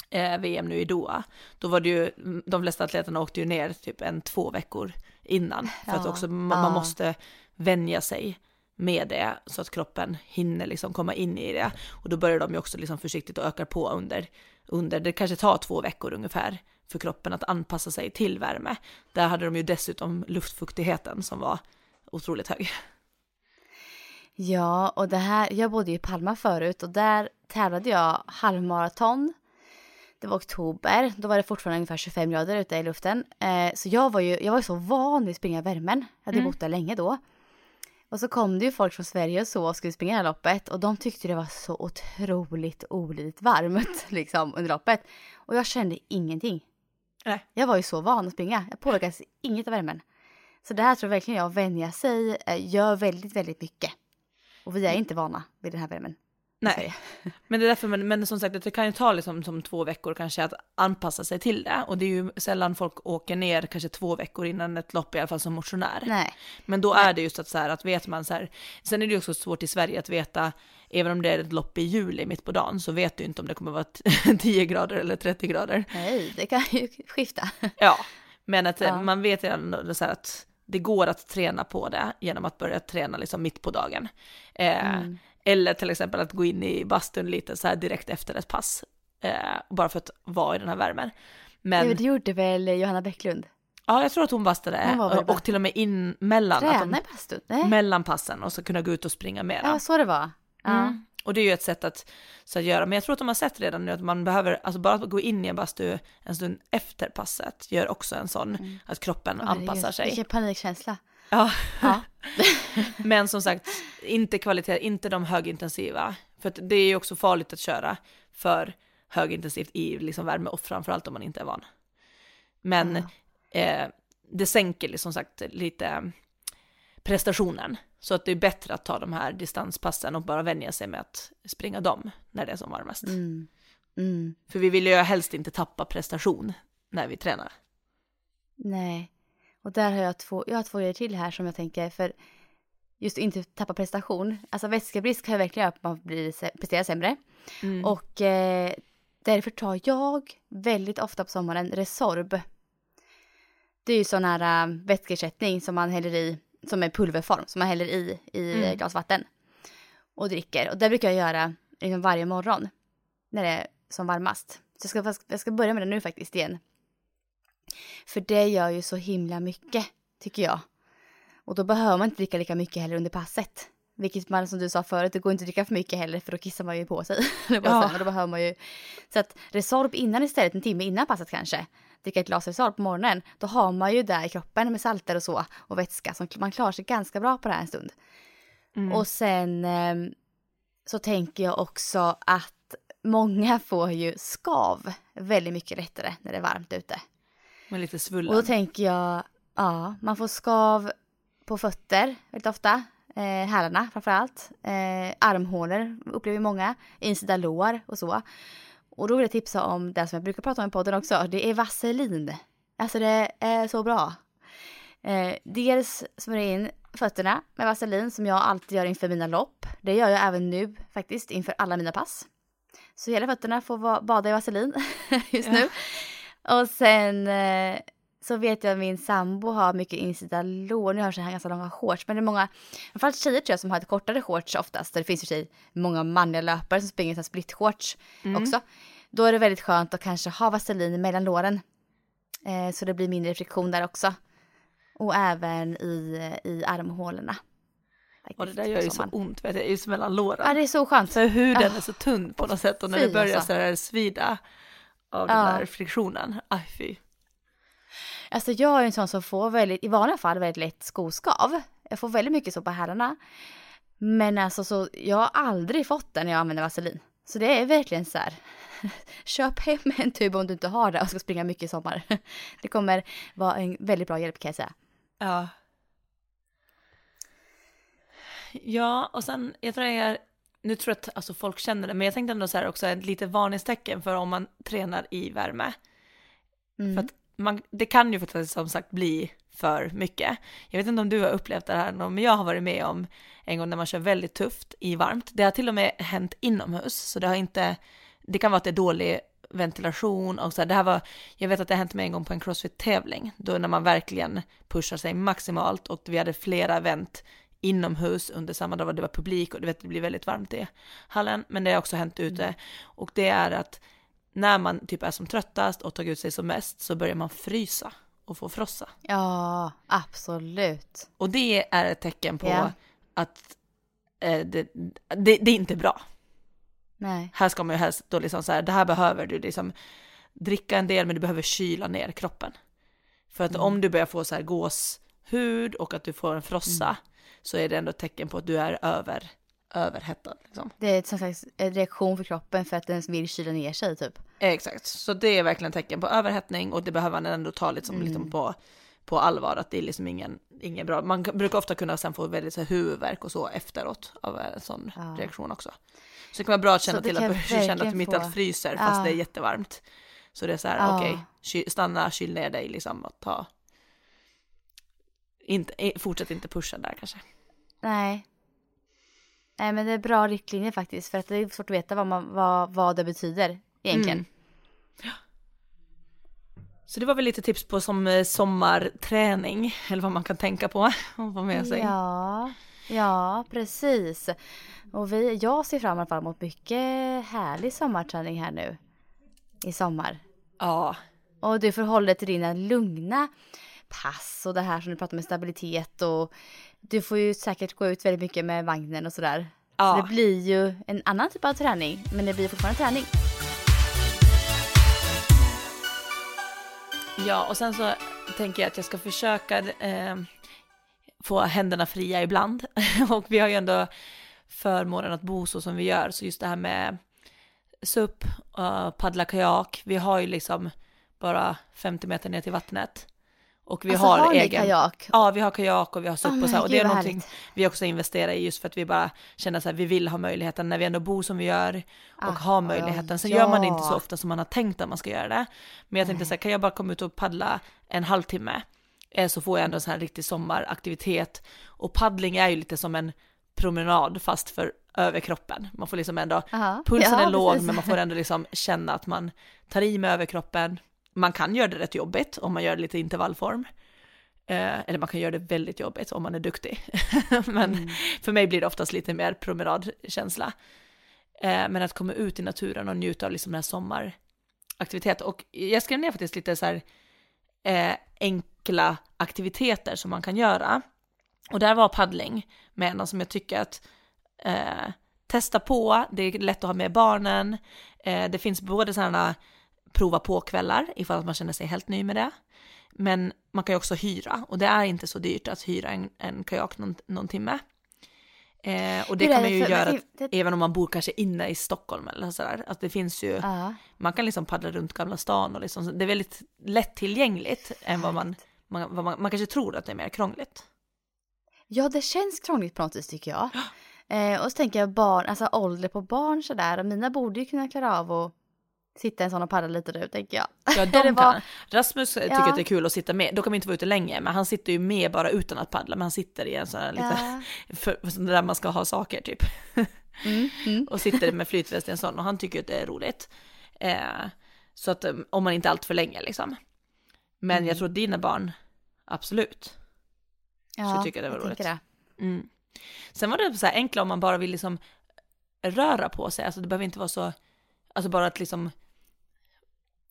eh, VM nu i Doha, då var det ju, de flesta atleterna åkte ju ner typ en två veckor innan, för att också man, ja. måste vänja sig med det så att kroppen hinner liksom komma in i det. Och då börjar de ju också liksom försiktigt och ökar på under, under, det kanske tar två veckor ungefär för kroppen att anpassa sig till värme. Där hade de ju dessutom luftfuktigheten som var otroligt hög. Ja, och det här, jag bodde ju i Palma förut och där tävlade jag halvmaraton. Det var oktober, då var det fortfarande ungefär 25 grader ute i luften. Eh, så jag var ju jag var så van vid att springa i värmen. Jag hade mm. bott där länge då. Och så kom det ju folk från Sverige och så och skulle springa det här loppet och de tyckte det var så otroligt olidligt varmt (laughs) liksom under loppet. Och jag kände ingenting. Nej. Jag var ju så van att springa. Jag påverkades inget av värmen. Så det här tror jag verkligen jag vänja sig eh, gör väldigt, väldigt mycket. Och vi är inte vana vid den här värmen. Nej, (laughs) men det är därför, men, men som sagt det kan ju ta liksom som två veckor kanske att anpassa sig till det. Och det är ju sällan folk åker ner kanske två veckor innan ett lopp i alla fall som motionär. Nej. Men då är det just att så här att vet man så här, sen är det ju också svårt i Sverige att veta, även om det är ett lopp i juli mitt på dagen så vet du inte om det kommer vara 10 (laughs) grader eller 30 grader. Nej, det kan ju skifta. (laughs) Ja, men att ja. man vet ju ändå så här att det går att träna på det genom att börja träna liksom mitt på dagen. Eh, mm. Eller till exempel att gå in i bastun lite så här direkt efter ett pass. Eh, bara för att vara i den här värmen. Men... Ja, det gjorde väl Johanna Bäcklund? Ja, jag tror att hon bastade hon och, och till och med in mellan. Träna i bastun? Nej. Mellan passen och så kunna gå ut och springa mera. Ja, så det var. Ja. Mm. Och det är ju ett sätt att, så att göra, men jag tror att de har sett redan nu att man behöver, alltså bara att gå in i en bastu en stund efter passet gör också en sån, mm. att kroppen oh, anpassar sig. Vilken panikkänsla. Ja. (laughs) ja. men som sagt, inte kvalitet, inte de högintensiva. För det är ju också farligt att köra för högintensivt i liksom värme och framförallt om man inte är van. Men mm. eh, det sänker liksom sagt lite prestationen. Så att det är bättre att ta de här distanspassen och bara vänja sig med att springa dem när det är som varmast. Mm. Mm. För vi vill ju helst inte tappa prestation när vi tränar. Nej, och där har jag två, jag har två grejer till här som jag tänker, för just att inte tappa prestation. Alltså vätskebrist kan ju verkligen göra att man blir, presterar sämre. Mm. Och eh, därför tar jag väldigt ofta på sommaren Resorb. Det är ju sån här äh, vätskeersättning som man häller i som är pulverform som man häller i i mm. glas vatten och dricker. Och det brukar jag göra liksom varje morgon när det är som varmast. Så jag ska, jag ska börja med det nu faktiskt igen. För det gör ju så himla mycket, tycker jag. Och då behöver man inte dricka lika mycket heller under passet. Vilket man som du sa förut, det går inte att dricka för mycket heller för då kissar man ju på sig. (laughs) ja. då behöver man ju... Så att Resorb innan istället, en timme innan passet kanske dricka ett glas Resorb på morgonen, då har man ju där i kroppen med salter och så och vätska så man klarar sig ganska bra på det här en stund. Mm. Och sen eh, så tänker jag också att många får ju skav väldigt mycket lättare när det är varmt ute. Men lite svullen. Och då tänker jag, ja, man får skav på fötter väldigt ofta. Eh, hälarna framförallt. Eh, armhålor upplever många. Insida lår och så. Och då vill jag tipsa om det som jag brukar prata om i podden också. Det är vaselin. Alltså det är så bra. Eh, dels smörja in fötterna med vaselin som jag alltid gör inför mina lopp. Det gör jag även nu faktiskt inför alla mina pass. Så hela fötterna får bada i vaselin (laughs) just nu. Och sen eh, så vet jag att min sambo har mycket insida lår. Nu har han ganska långa shorts, men det är många, framförallt tjejer tror jag som har ett kortare shorts oftast. Det finns ju sig många manliga löpare som springer i split shorts mm. också. Då är det väldigt skönt att kanske ha vaselin mellan låren. Eh, så det blir mindre friktion där också. Och även i, i armhålorna. Och det där gör ju så ont, vet jag, just mellan låren. Ja, det är så skönt. För huden oh. är så tunn på något sätt och när fy, det börjar alltså. så här svida av den där friktionen, aj fy. Alltså jag är en sån som får väldigt, i vanliga fall väldigt lätt skoskav. Jag får väldigt mycket så på hälarna. Men alltså så, jag har aldrig fått det när jag använder vaselin. Så det är verkligen så här, (laughs) köp hem en tub om du inte har det och ska springa mycket i sommar. (laughs) Det kommer vara en väldigt bra hjälp kan jag säga. Ja. Ja, och sen, jag tror jag, nu tror jag att alltså, folk känner det, men jag tänkte ändå så här också ett litet varningstecken för om man tränar i värme. Mm. För att man, det kan ju faktiskt som sagt bli för mycket. Jag vet inte om du har upplevt det här, men jag har varit med om en gång när man kör väldigt tufft i varmt. Det har till och med hänt inomhus, så det har inte, det kan vara att det är dålig ventilation och så här, det här var, jag vet att det har hänt mig en gång på en crossfit-tävling, då när man verkligen pushar sig maximalt och vi hade flera event inomhus under samma dag, det var publik och du vet, det blir väldigt varmt i hallen, men det har också hänt ute och det är att när man typ är som tröttast och tagit ut sig som mest så börjar man frysa och få frossa. Ja, absolut. Och det är ett tecken på Ja. att eh, det, det, det är inte bra. Nej. Här ska man ju helst då liksom så här, det här behöver du liksom dricka en del men du behöver kyla ner kroppen. För att om du börjar få så här gåshud och att du får en frossa så är det ändå ett tecken på att du är över, överhettad. Liksom. Det är sånt slags en reaktion för kroppen för att den vill kyla ner sig typ. Exakt, så det är verkligen tecken på överhettning och det behöver man ändå ta liksom, liksom på, på allvar att det är liksom ingen, ingen bra, man brukar ofta kunna sen få väldigt så här, huvudvärk och så efteråt av en sån Ja. reaktion också. Så det kan vara bra att känna till att (laughs) känner att du mitt allt fryser fast Ja. det är jättevarmt. Så det är så här, Ja. okej, ky- stanna, kyl ner dig liksom och ta, inte, eh, fortsätt inte pusha där kanske. Nej. Nej men det är bra riktlinjer faktiskt för att det är svårt att veta vad, man, vad, vad det betyder egentligen. Mm. Så det var väl lite tips på som eh, sommarträning, eller vad man kan tänka på (laughs) och få med sig. Ja, ja precis. Och vi, jag ser fram emot mycket härlig sommarträning här nu i sommar. Ja, Och du får hålla dig till dina lugna pass och det här som du pratar med stabilitet och du får ju säkert gå ut väldigt mycket med vagnen och sådär. Ja. Så det blir ju en annan typ av träning men det blir fortfarande träning. Ja, och sen så tänker jag att jag ska försöka eh, få händerna fria ibland. (laughs) och vi har ju ändå förmånen att bo så som vi gör, så just det här med SUP, uh, paddla kajak, vi har ju liksom bara 50 meter ner till vattnet. Och vi Alltså, har, har egen... kajak? Ja, vi har kajak och vi har SUP Åh, och så här, men och det är någonting härligt. vi också investerar i just för att vi bara känner så här, vi vill ha möjligheten när vi ändå bor som vi gör och Ah, ha möjligheten. Sen ja. gör man det inte så ofta som man har tänkt att man ska göra det. Men jag tänkte så här, kan jag bara komma ut och paddla en halvtimme eh, så får jag ändå en sån här riktig sommaraktivitet. Och paddling är ju lite som en promenad fast för överkroppen. Man får liksom ändå, Aha. pulsen Ja, är låg precis. men man får ändå liksom känna att man tar i med överkroppen. Man kan göra det rätt jobbigt om man gör det lite intervallform. Eh, eller man kan göra det väldigt jobbigt om man är duktig. (laughs) men Mm. för mig blir det oftast lite mer promenadkänsla. Eh, men att komma ut i naturen och njuta av liksom den här sommaraktiviteten. Och jag skrev ner faktiskt lite så här eh, enkla aktiviteter som man kan göra. Och där var paddling med en som jag tycker att testa på, det är lätt att ha med barnen. Det finns både sådana prova på-kvällar ifall att man känner sig helt ny med det. Men man kan ju också hyra och det är inte så dyrt att hyra en, en kajak någon, någon timme. Eh, och det är kan man det ju för- göra det- det- även om man bor kanske inne i Stockholm eller sådär. Att det finns ju, Ja. man kan liksom paddla runt Gamla stan och liksom, det är väldigt lättillgängligt än vad man, man, vad man, man kanske tror att det är mer krångligt. ja, det känns krångligt på något vis tycker jag. Eh, och så tänker jag barn, alltså ålder på barn sådär. Och mina borde ju kunna klara av att sitta en sån och paddla lite nu tänker jag. Ja, (laughs) de var- kan. Rasmus tycker Ja. att det är kul att sitta med. Då kan vi inte vara ute länge, men han sitter ju med bara utan att paddla. Men han sitter i en sån här lite, Ja. (laughs) för, där man ska ha saker typ. (laughs) Mm, mm. och sitter med flytväst i en sån och han tycker att det är roligt. Eh, så att eh, om man inte allt för länge liksom. Men Mm. jag tror att dina barn, absolut. Ja, tycker jag det var tänker roligt. det. Mm. Sen var det så här enkla om man bara vill liksom röra på sig, alltså det behöver inte vara så, alltså bara att liksom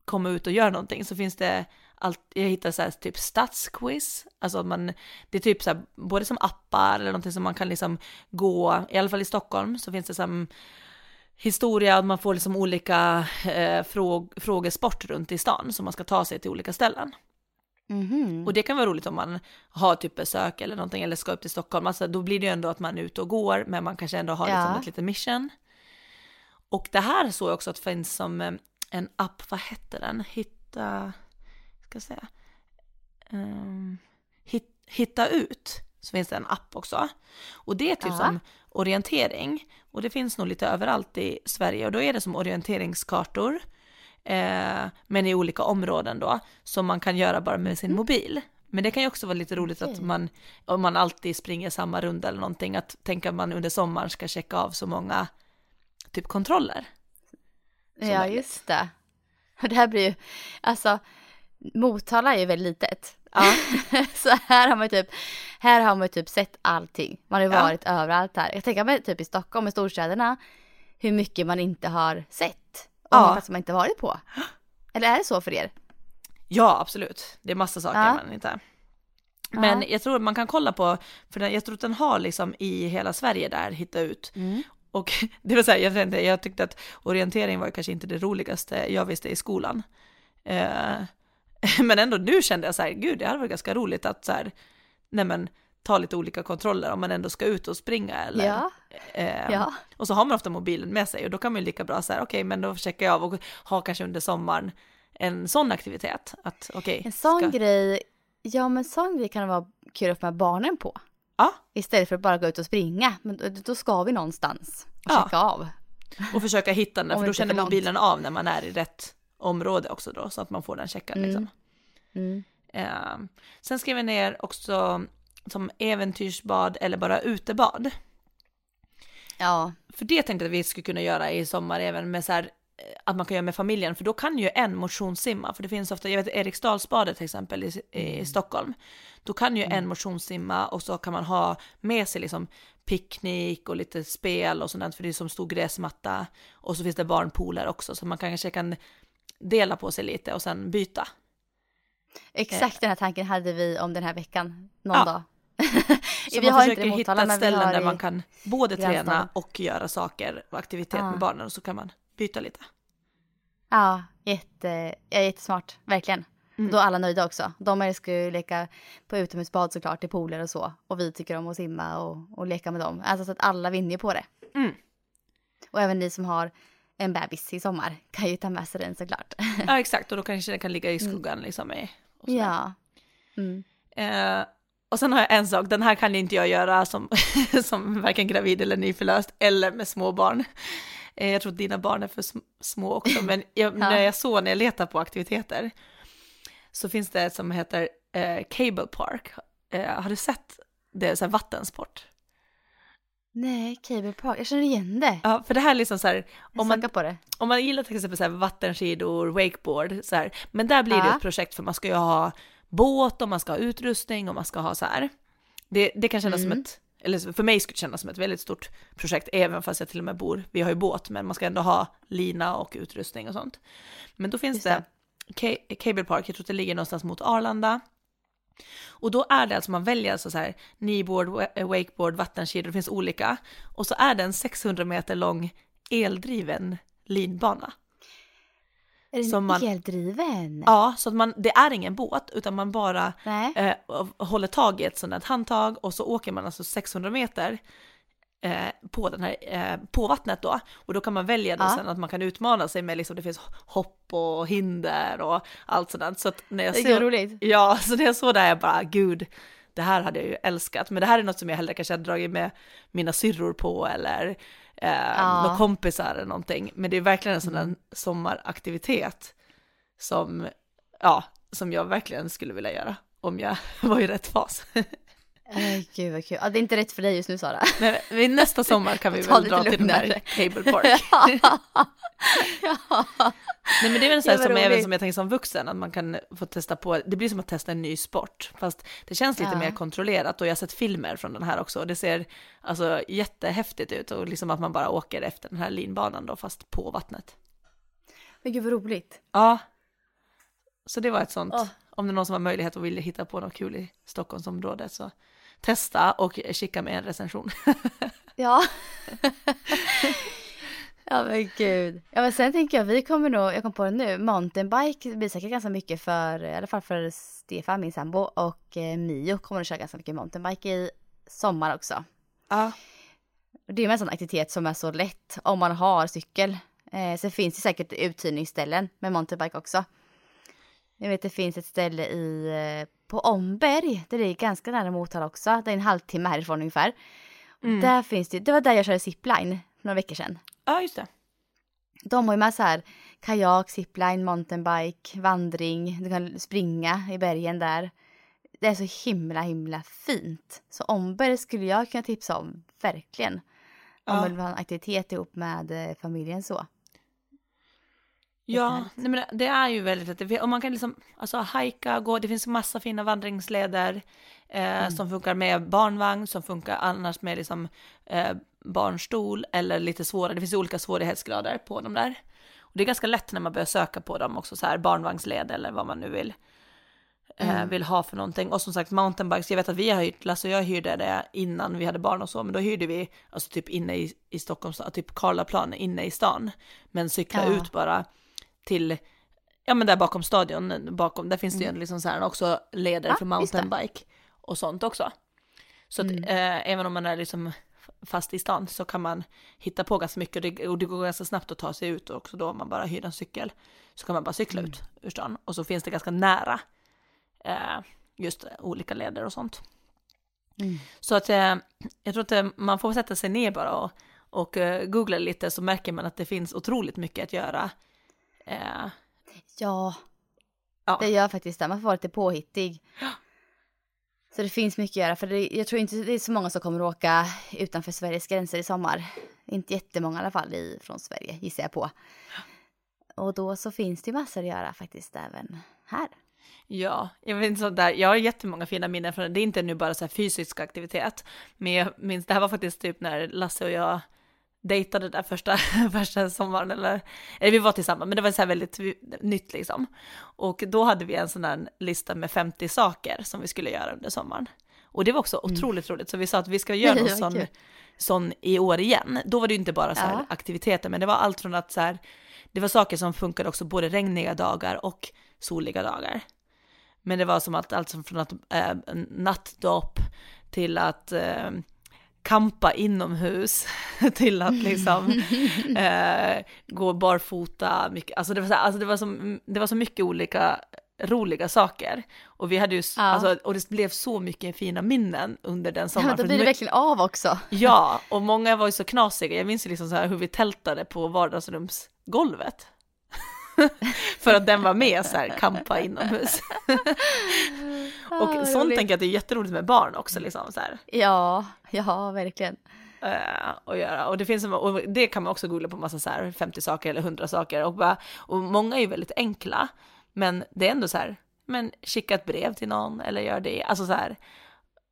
komma ut och göra någonting så finns det allt, jag hittar så här typ stadsquiz, alltså att man, det är typ så här både som appar eller någonting som man kan liksom gå, i alla fall i Stockholm så finns det som historia, att man får liksom olika eh, fråg, frågesport runt i stan som man ska ta sig till olika ställen. Mhm. Och det kan vara roligt om man har typ besök eller någonting eller ska upp till Stockholm. Alltså då blir det ju ändå att man är ute och går men man kanske ändå har Ja. liksom ett litet mission. Och det här såg jag också att finns som eh, en app, vad hette den? Hitta, ska jag säga, Ehm, hit, Hitta ut. Så finns det en app också. Och det är typ Ja. som orientering. Och det finns nog lite överallt i Sverige och då är det som orienteringskartor. Eh, men i olika områden då, som man kan göra bara med sin mobil. Men det kan ju också vara lite roligt att Okej. man, om man alltid springer samma runda eller någonting, att tänka att man under sommaren ska checka av så många typ kontroller. Ja, möjligt. just det. Och (laughs) det här blir ju, alltså, Motala är ju väldigt litet. Ja. (laughs) så här har man typ, här har man typ sett allting. Man har ju Ja. varit överallt här. Jag tänker mig typ i Stockholm, i storstäderna, hur mycket man inte har sett. Och Ja. platser man inte varit på. (gasps) Eller är det så för er? Ja, absolut. Det är massa saker Ja. man inte... Men Ja. jag tror man kan kolla på, för den, jag tror att den har liksom i hela Sverige där hitta ut. Mm. Och (laughs) det var så här, jag, inte, jag tyckte att orientering var kanske inte det roligaste jag visste i skolan. Eh, (laughs) men ändå nu kände jag så här, gud det hade varit ganska roligt att så här, nej men ta lite olika kontroller om man ändå ska ut och springa eller Ja. eh, Ja. och så har man ofta mobilen med sig och då kan man ju lika bra så här, okej men då checkar jag av och har kanske under sommaren en sån aktivitet. Att okej, En sån ska- grej, ja men sån grej kan det vara kul att få med barnen på. Ja, Istället för att bara gå ut och springa. Men då, ska vi någonstans och Ja. checka av. och försöka hitta den, för då känner mobilen av när man är i rätt område också då, så att man får den checkad Mm. liksom. Mm. Eh, sen skrev jag ner också som äventyrsbad eller bara utebad. Ja, För det tänkte jag att vi skulle kunna göra i sommar även med så här att man kan göra med familjen, för då kan ju en motionssimma, för det finns ofta, jag vet Eriksdalsbadet till exempel i, i Stockholm, då kan ju en motionssimma och så kan man ha med sig liksom picknick och lite spel och sånt, för det är som stor gräsmatta och så finns det barnpooler också, så man kanske kan dela på sig lite och sen byta. exakt den här tanken hade vi om den här veckan. Någon Ja. dag. (laughs) Så vi man har inte försöker det i hitta ställe där man kan både träna och göra saker och aktivitet Ja. med barnen och så kan man byta lite. Ja, jätte, ja, jättesmart. Verkligen. Mm. Då är alla nöjda också. De älskar ju leka på utomhusbad såklart, i pooler och så. Och vi tycker om att simma och, och leka med dem. Alltså så att alla vinner på det. Mm. Och även ni som har en bebis i sommar kan ju ta med sig den såklart. Ja exakt, och då kanske det kan ligga i skuggan liksom. i- och sådär. ja. Mm. Eh, och sen har jag en sak, den här kan inte jag göra som, (laughs) som varken gravid eller nyförlöst eller med små barn. Eh, jag tror att dina barn är för sm- små också, (laughs) men jag, när jag såg när jag letar på aktiviteter så finns det ett som heter eh, Cable Park. Eh, har du sett det, så här vattensport? Nej, Cable Park. Jag känner igen det. Ja, för det här är liksom så här, om man, på det. om man gillar till exempel så här vattenskidor, wakeboard, så här, men där blir det Ja. ett projekt för man ska ju ha båt och man ska ha utrustning och man ska ha så här. Det, det kan kännas Mm. som ett, eller för mig skulle det kännas som ett väldigt stort projekt, även fast jag till och med bor, vi har ju båt, men man ska ändå ha lina och utrustning och sånt. Men då finns Just det, Ca- Cable Park, jag tror att det ligger någonstans mot Arlanda. Och då är det alltså, man väljer alltså så här, kneeboard, wa- wakeboard, vattenskidor, det finns olika. Och så är det en 600 meter lång eldriven linbana. Är den man- eldriven? Ja, så att man, det är ingen båt, utan man bara eh, håller tag i ett sådant här handtag och så åker man alltså 600 meter eh, på, den här, eh, på vattnet då. Och då kan man välja då Ja. sen att man kan utmana sig med liksom, det finns hopp och hinder och allt sådant. Så att när jag Det är ser, roligt. Ja, så när jag såg det här jag bara, gud, det här hade jag ju älskat. Men det här är något som jag hellre kanske hade dragit med mina syrror på eller eh, Ja. några kompisar eller någonting. Men det är verkligen en sån där sommaraktivitet som, ja, som jag verkligen skulle vilja göra om jag (laughs) var i rätt fas. Ay, gud vad kul. Ja, det är inte rätt för dig just nu Sara. Men vid nästa sommar kan vi (laughs) väl dra till den lugnare. Cable Park. (laughs) (laughs) Nej men det är väl så här som även som jag tänker som vuxen, att man kan få testa på, det blir som att testa en ny sport, fast det känns lite Ja. mer kontrollerat och jag har sett filmer från den här också och det ser alltså jättehäftigt ut och liksom att man bara åker efter den här linbanan då, fast på vattnet. Men gud vad roligt. Ja, så det var ett sånt, Åh. om det är någon som har möjlighet och vill hitta på något kul i Stockholmsområdet så testa och kika med en recension. (laughs) Ja. ja men gud. Ja men sen tänker jag, vi kommer nog, jag kom på det nu, mountainbike blir säkert ganska mycket för, i alla fall för Stefan, min sambo, och eh, Mio kommer att köra ganska mycket mountainbike i sommar också. Ja, Det är en sån aktivitet som är så lätt om man har cykel. Eh, sen finns det säkert uthyrningsställen med mountainbike också. Jag vet det finns ett ställe i, eh, på Omberg, det är ganska nära Motala också. Det är en halvtimme härifrån ungefär. Mm. Där finns det, det var där jag körde zipline för några veckor sedan. ja just det. De har ju med så här kajak, zipline, mountainbike, vandring, du kan springa i bergen där. Det är så himla himla fint. Så Omberg skulle jag kunna tipsa om, verkligen. Om Ja. man vill ha en aktivitet ihop med eh, familjen så. Ja, nej men det är ju väldigt lätt. Och man kan liksom, alltså hajka, gå, det finns massa fina vandringsleder eh, som funkar med barnvagn, som funkar annars med liksom eh, barnstol eller lite svårare. Det finns olika svårighetsgrader på de där. Och det är ganska lätt när man börjar söka på dem också, så här barnvagnsled eller vad man nu vill, eh, Mm. vill ha för någonting. Och som sagt mountainbikes, jag vet att vi har hyrt, Lasse och jag hyrde det innan vi hade barn och så, men då hyrde vi alltså typ inne i, i Stockholm, typ Karlaplan inne i stan, men cykla Ja. ut bara till Ja men där bakom stadion, bakom, där finns det ju Mm. liksom så här också leder Ja, för mountainbike och sånt också. Så att Mm. eh, även om man är liksom fast i stan så kan man hitta på ganska mycket och det, och det går ganska snabbt att ta sig ut också då om man bara hyr en cykel. Så kan man bara cykla Mm. ut ur stan och så finns det ganska nära eh, just olika leder och sånt. Mm. Så att eh, jag tror att eh, man får sätta sig ner bara och, och eh, googla lite så märker man att det finns otroligt mycket att göra. Eh, Ja, ja. det gör faktiskt det. Man får vara lite påhittig. Så det finns mycket att göra. För det, jag tror inte det är så många som kommer att åka utanför Sveriges gränser i sommar. Inte jättemånga i alla fall i, från Sverige, gissar jag på. Och då så finns det ju massor att göra faktiskt även här. Ja, jag vet sånt där. Jag har jättemånga fina minnen från det. Det är inte nu bara så här fysisk aktivitet, men jag minns, det här var faktiskt typ när Lasse och jag dejtade där första, (laughs) första sommaren, eller, eller vi var tillsammans, men det var så här väldigt nytt liksom. Och då hade vi en sån där lista med 50 saker som vi skulle göra under sommaren. Och det var också otroligt roligt, så vi sa att vi ska göra (laughs) någon vad sån, kul. sån i år igen. Då var det ju inte bara så här Ja. aktiviteter, men det var allt från att så här, det var saker som funkade också både regniga dagar och soliga dagar. Men det var som att allt från att eh, nattdopp till att eh, kampa inomhus (laughs) till att liksom (laughs) eh, gå barfota. Mycket, alltså det, var så, alltså det, var så, det var så mycket olika roliga saker. Och vi hade ju, Ja. alltså, och det blev så mycket fina minnen under den Ja, sommaren. men då blir det verkligen av också. (laughs) Ja, och många var ju så knasiga. Jag minns ju liksom så här hur vi tältade på vardagsrumsgolvet. För att den var med så här, kampa inomhus. Ah, och sånt roligt. tänker jag att det är jätteroligt med barn också liksom så här. Ja, ja, verkligen. eh, att göra. Och det finns, och det kan man också googla på massa så här 50 saker eller 100 saker och bara, och många är ju väldigt enkla, men det är ändå så här, men skicka ett brev till någon eller gör det, alltså så här.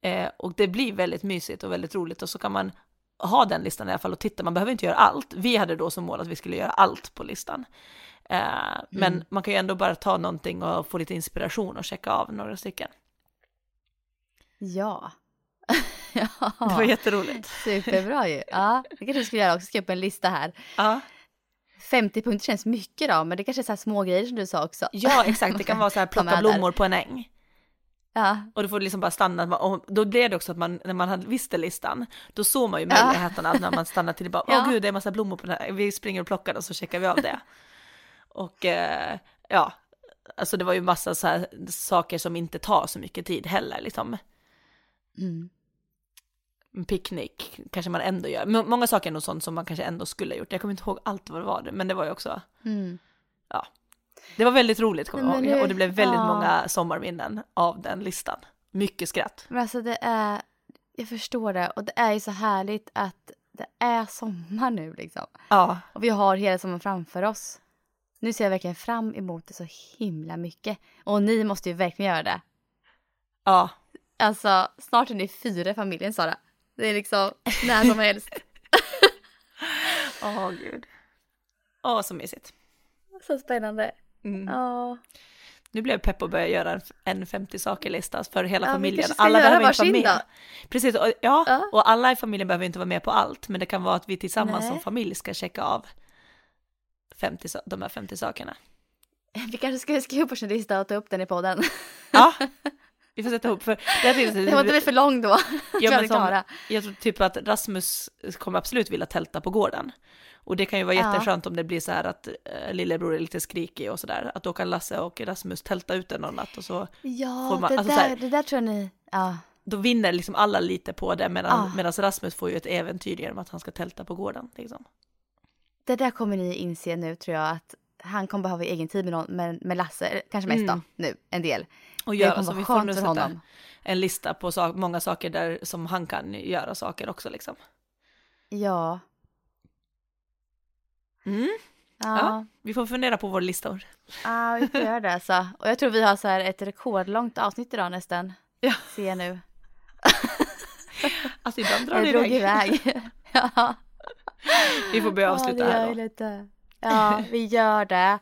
Eh, och det blir väldigt mysigt och väldigt roligt och så kan man ha den listan i alla fall och titta, man behöver inte göra allt. Vi hade då som mål att vi skulle göra allt på listan. Eh, Men man kan ju ändå bara ta någonting och få lite inspiration och checka av några stycken. Ja. (laughs) ja. Det var jätteroligt. Superbra ju. Ja, det kanske vi ska göra också, skriva upp en lista här. Ja. 50 punkter känns mycket då, men det kanske är så här små grejer som du sa också. ja, exakt. Det kan vara så här (laughs) plocka blommor på en äng. Ja, Och då får det liksom bara stanna, och då blev det också att man, när man visste listan, då såg man ju Ja. möjligheterna att när man stannar till, det bara, (laughs) åh Ja. gud, det är en massa blommor på den här, vi springer och plockar och så checkar vi av det. och eh, ja, alltså det var ju massa så här saker som inte tar så mycket tid heller, liksom. Mm. Picknick kanske man ändå gör. Men många saker är nog sånt som man kanske ändå skulle ha gjort. Jag kommer inte ihåg allt vad det var, men det var ju också, Mm. det var väldigt roligt kommer jag ihåg. Och det blev väldigt ja. många sommarminnen av den listan. Mycket skratt. Men alltså det är, jag förstår det och det är ju så härligt att det är sommar nu liksom. Ja, Och vi har hela sommaren framför oss. Nu ser jag verkligen fram emot det så himla mycket. Och ni måste ju verkligen göra det. ja, Alltså snart är ni fyra i familjen Sara. Det är liksom när som helst. (laughs) åh gud. Åh, så mysigt. Så spännande. Mm. Ja. Nu blev jag pepp att börja göra en, en 50 saker-lista för hela Ja, familjen. Alla behöver inte vara med. då. Precis, och, ja, Ja. och alla i familjen behöver inte vara med på allt, men det kan vara att vi tillsammans Nej. som familj ska checka av 50, sa- de här 50 sakerna. Vi kanske ska skriva upp varsin lista och ta upp den i podden. Ja, (laughs) vi får sätta ihop för det är Det var inte bli för lång då. Ja, men som, jag tror typ att Rasmus kommer absolut vilja tälta på gården. Och det kan ju vara Ja. jätteskönt om det blir så här att äh, lillebror är lite skrikig och sådär. Att då kan Lasse och Rasmus tälta ut en någon natt och så Ja, Får man- det, alltså här- det där tror jag ni... Ja. då vinner liksom alla lite på det medan, medan Rasmus får ju ett äventyr genom att han ska tälta på gården. Liksom. Det där kommer ni inse nu tror jag att han kommer behöva egen tid med, någon, med, med Lasse, kanske mest Mm. då, nu, en del. Och Det göra kommer så vi får nu sätta honom. en lista på sak, många saker där som han kan göra saker också liksom. Ja. Mm. Ja. Ja. Vi får fundera på vår listor. Ja, vi får göra det alltså. Och jag tror vi har så här ett rekordlångt avsnitt idag nästan. Ja. Ser jag nu. Alltså ibland drar det iväg. iväg. (laughs) ja. Vi får börja avsluta ja, det här då. lite. Ja, vi gör det.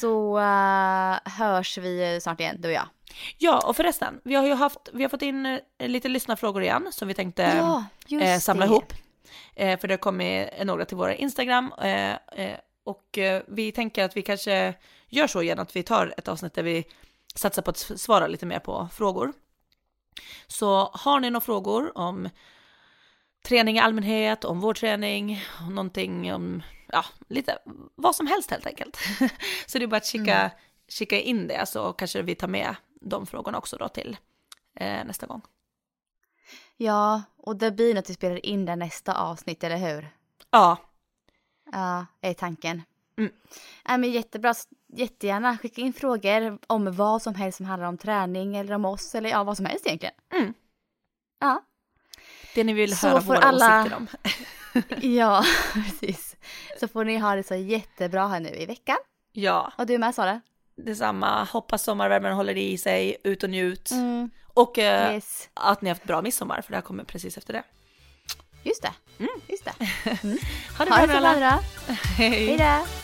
Så uh, hörs vi snart igen, du och jag. Ja, och förresten, vi har ju haft, vi har fått in eh, lite lyssnarfrågor igen som vi tänkte ja, eh, samla det. ihop. Eh, för det har kommit några till våra Instagram eh, eh och vi tänker att vi kanske gör så igen att vi tar ett avsnitt där vi satsar på att svara lite mer på frågor. Så har ni några frågor om träning i allmänhet, om vårdträning, någonting om, ja, lite vad som helst helt enkelt. (laughs) så det är bara att kika, mm. kika in det så kanske vi tar med de frågorna också då till eh, nästa gång. Ja, och det blir att vi spelar in det nästa avsnitt, eller hur? Ja. Ja, är tanken. Mm. Äh, men jättebra. Jättegärna skicka in frågor om vad som helst som handlar om träning eller om oss eller ja, vad som helst egentligen. Mm. Ja. Det ni vill så höra våra alla... åsikter om. (laughs) ja, (laughs) precis. Så får ni ha det så jättebra här nu i veckan. Ja. Och du med Sara? Detsamma. Hoppas sommarvärmen håller i sig, ut och njut. Mm. Och eh, yes. att ni har haft bra midsommar, för det här kommer precis efter det. Just det. Mm. Just det. (laughs) Mm. ha det bra. (laughs) Hej. Hej då.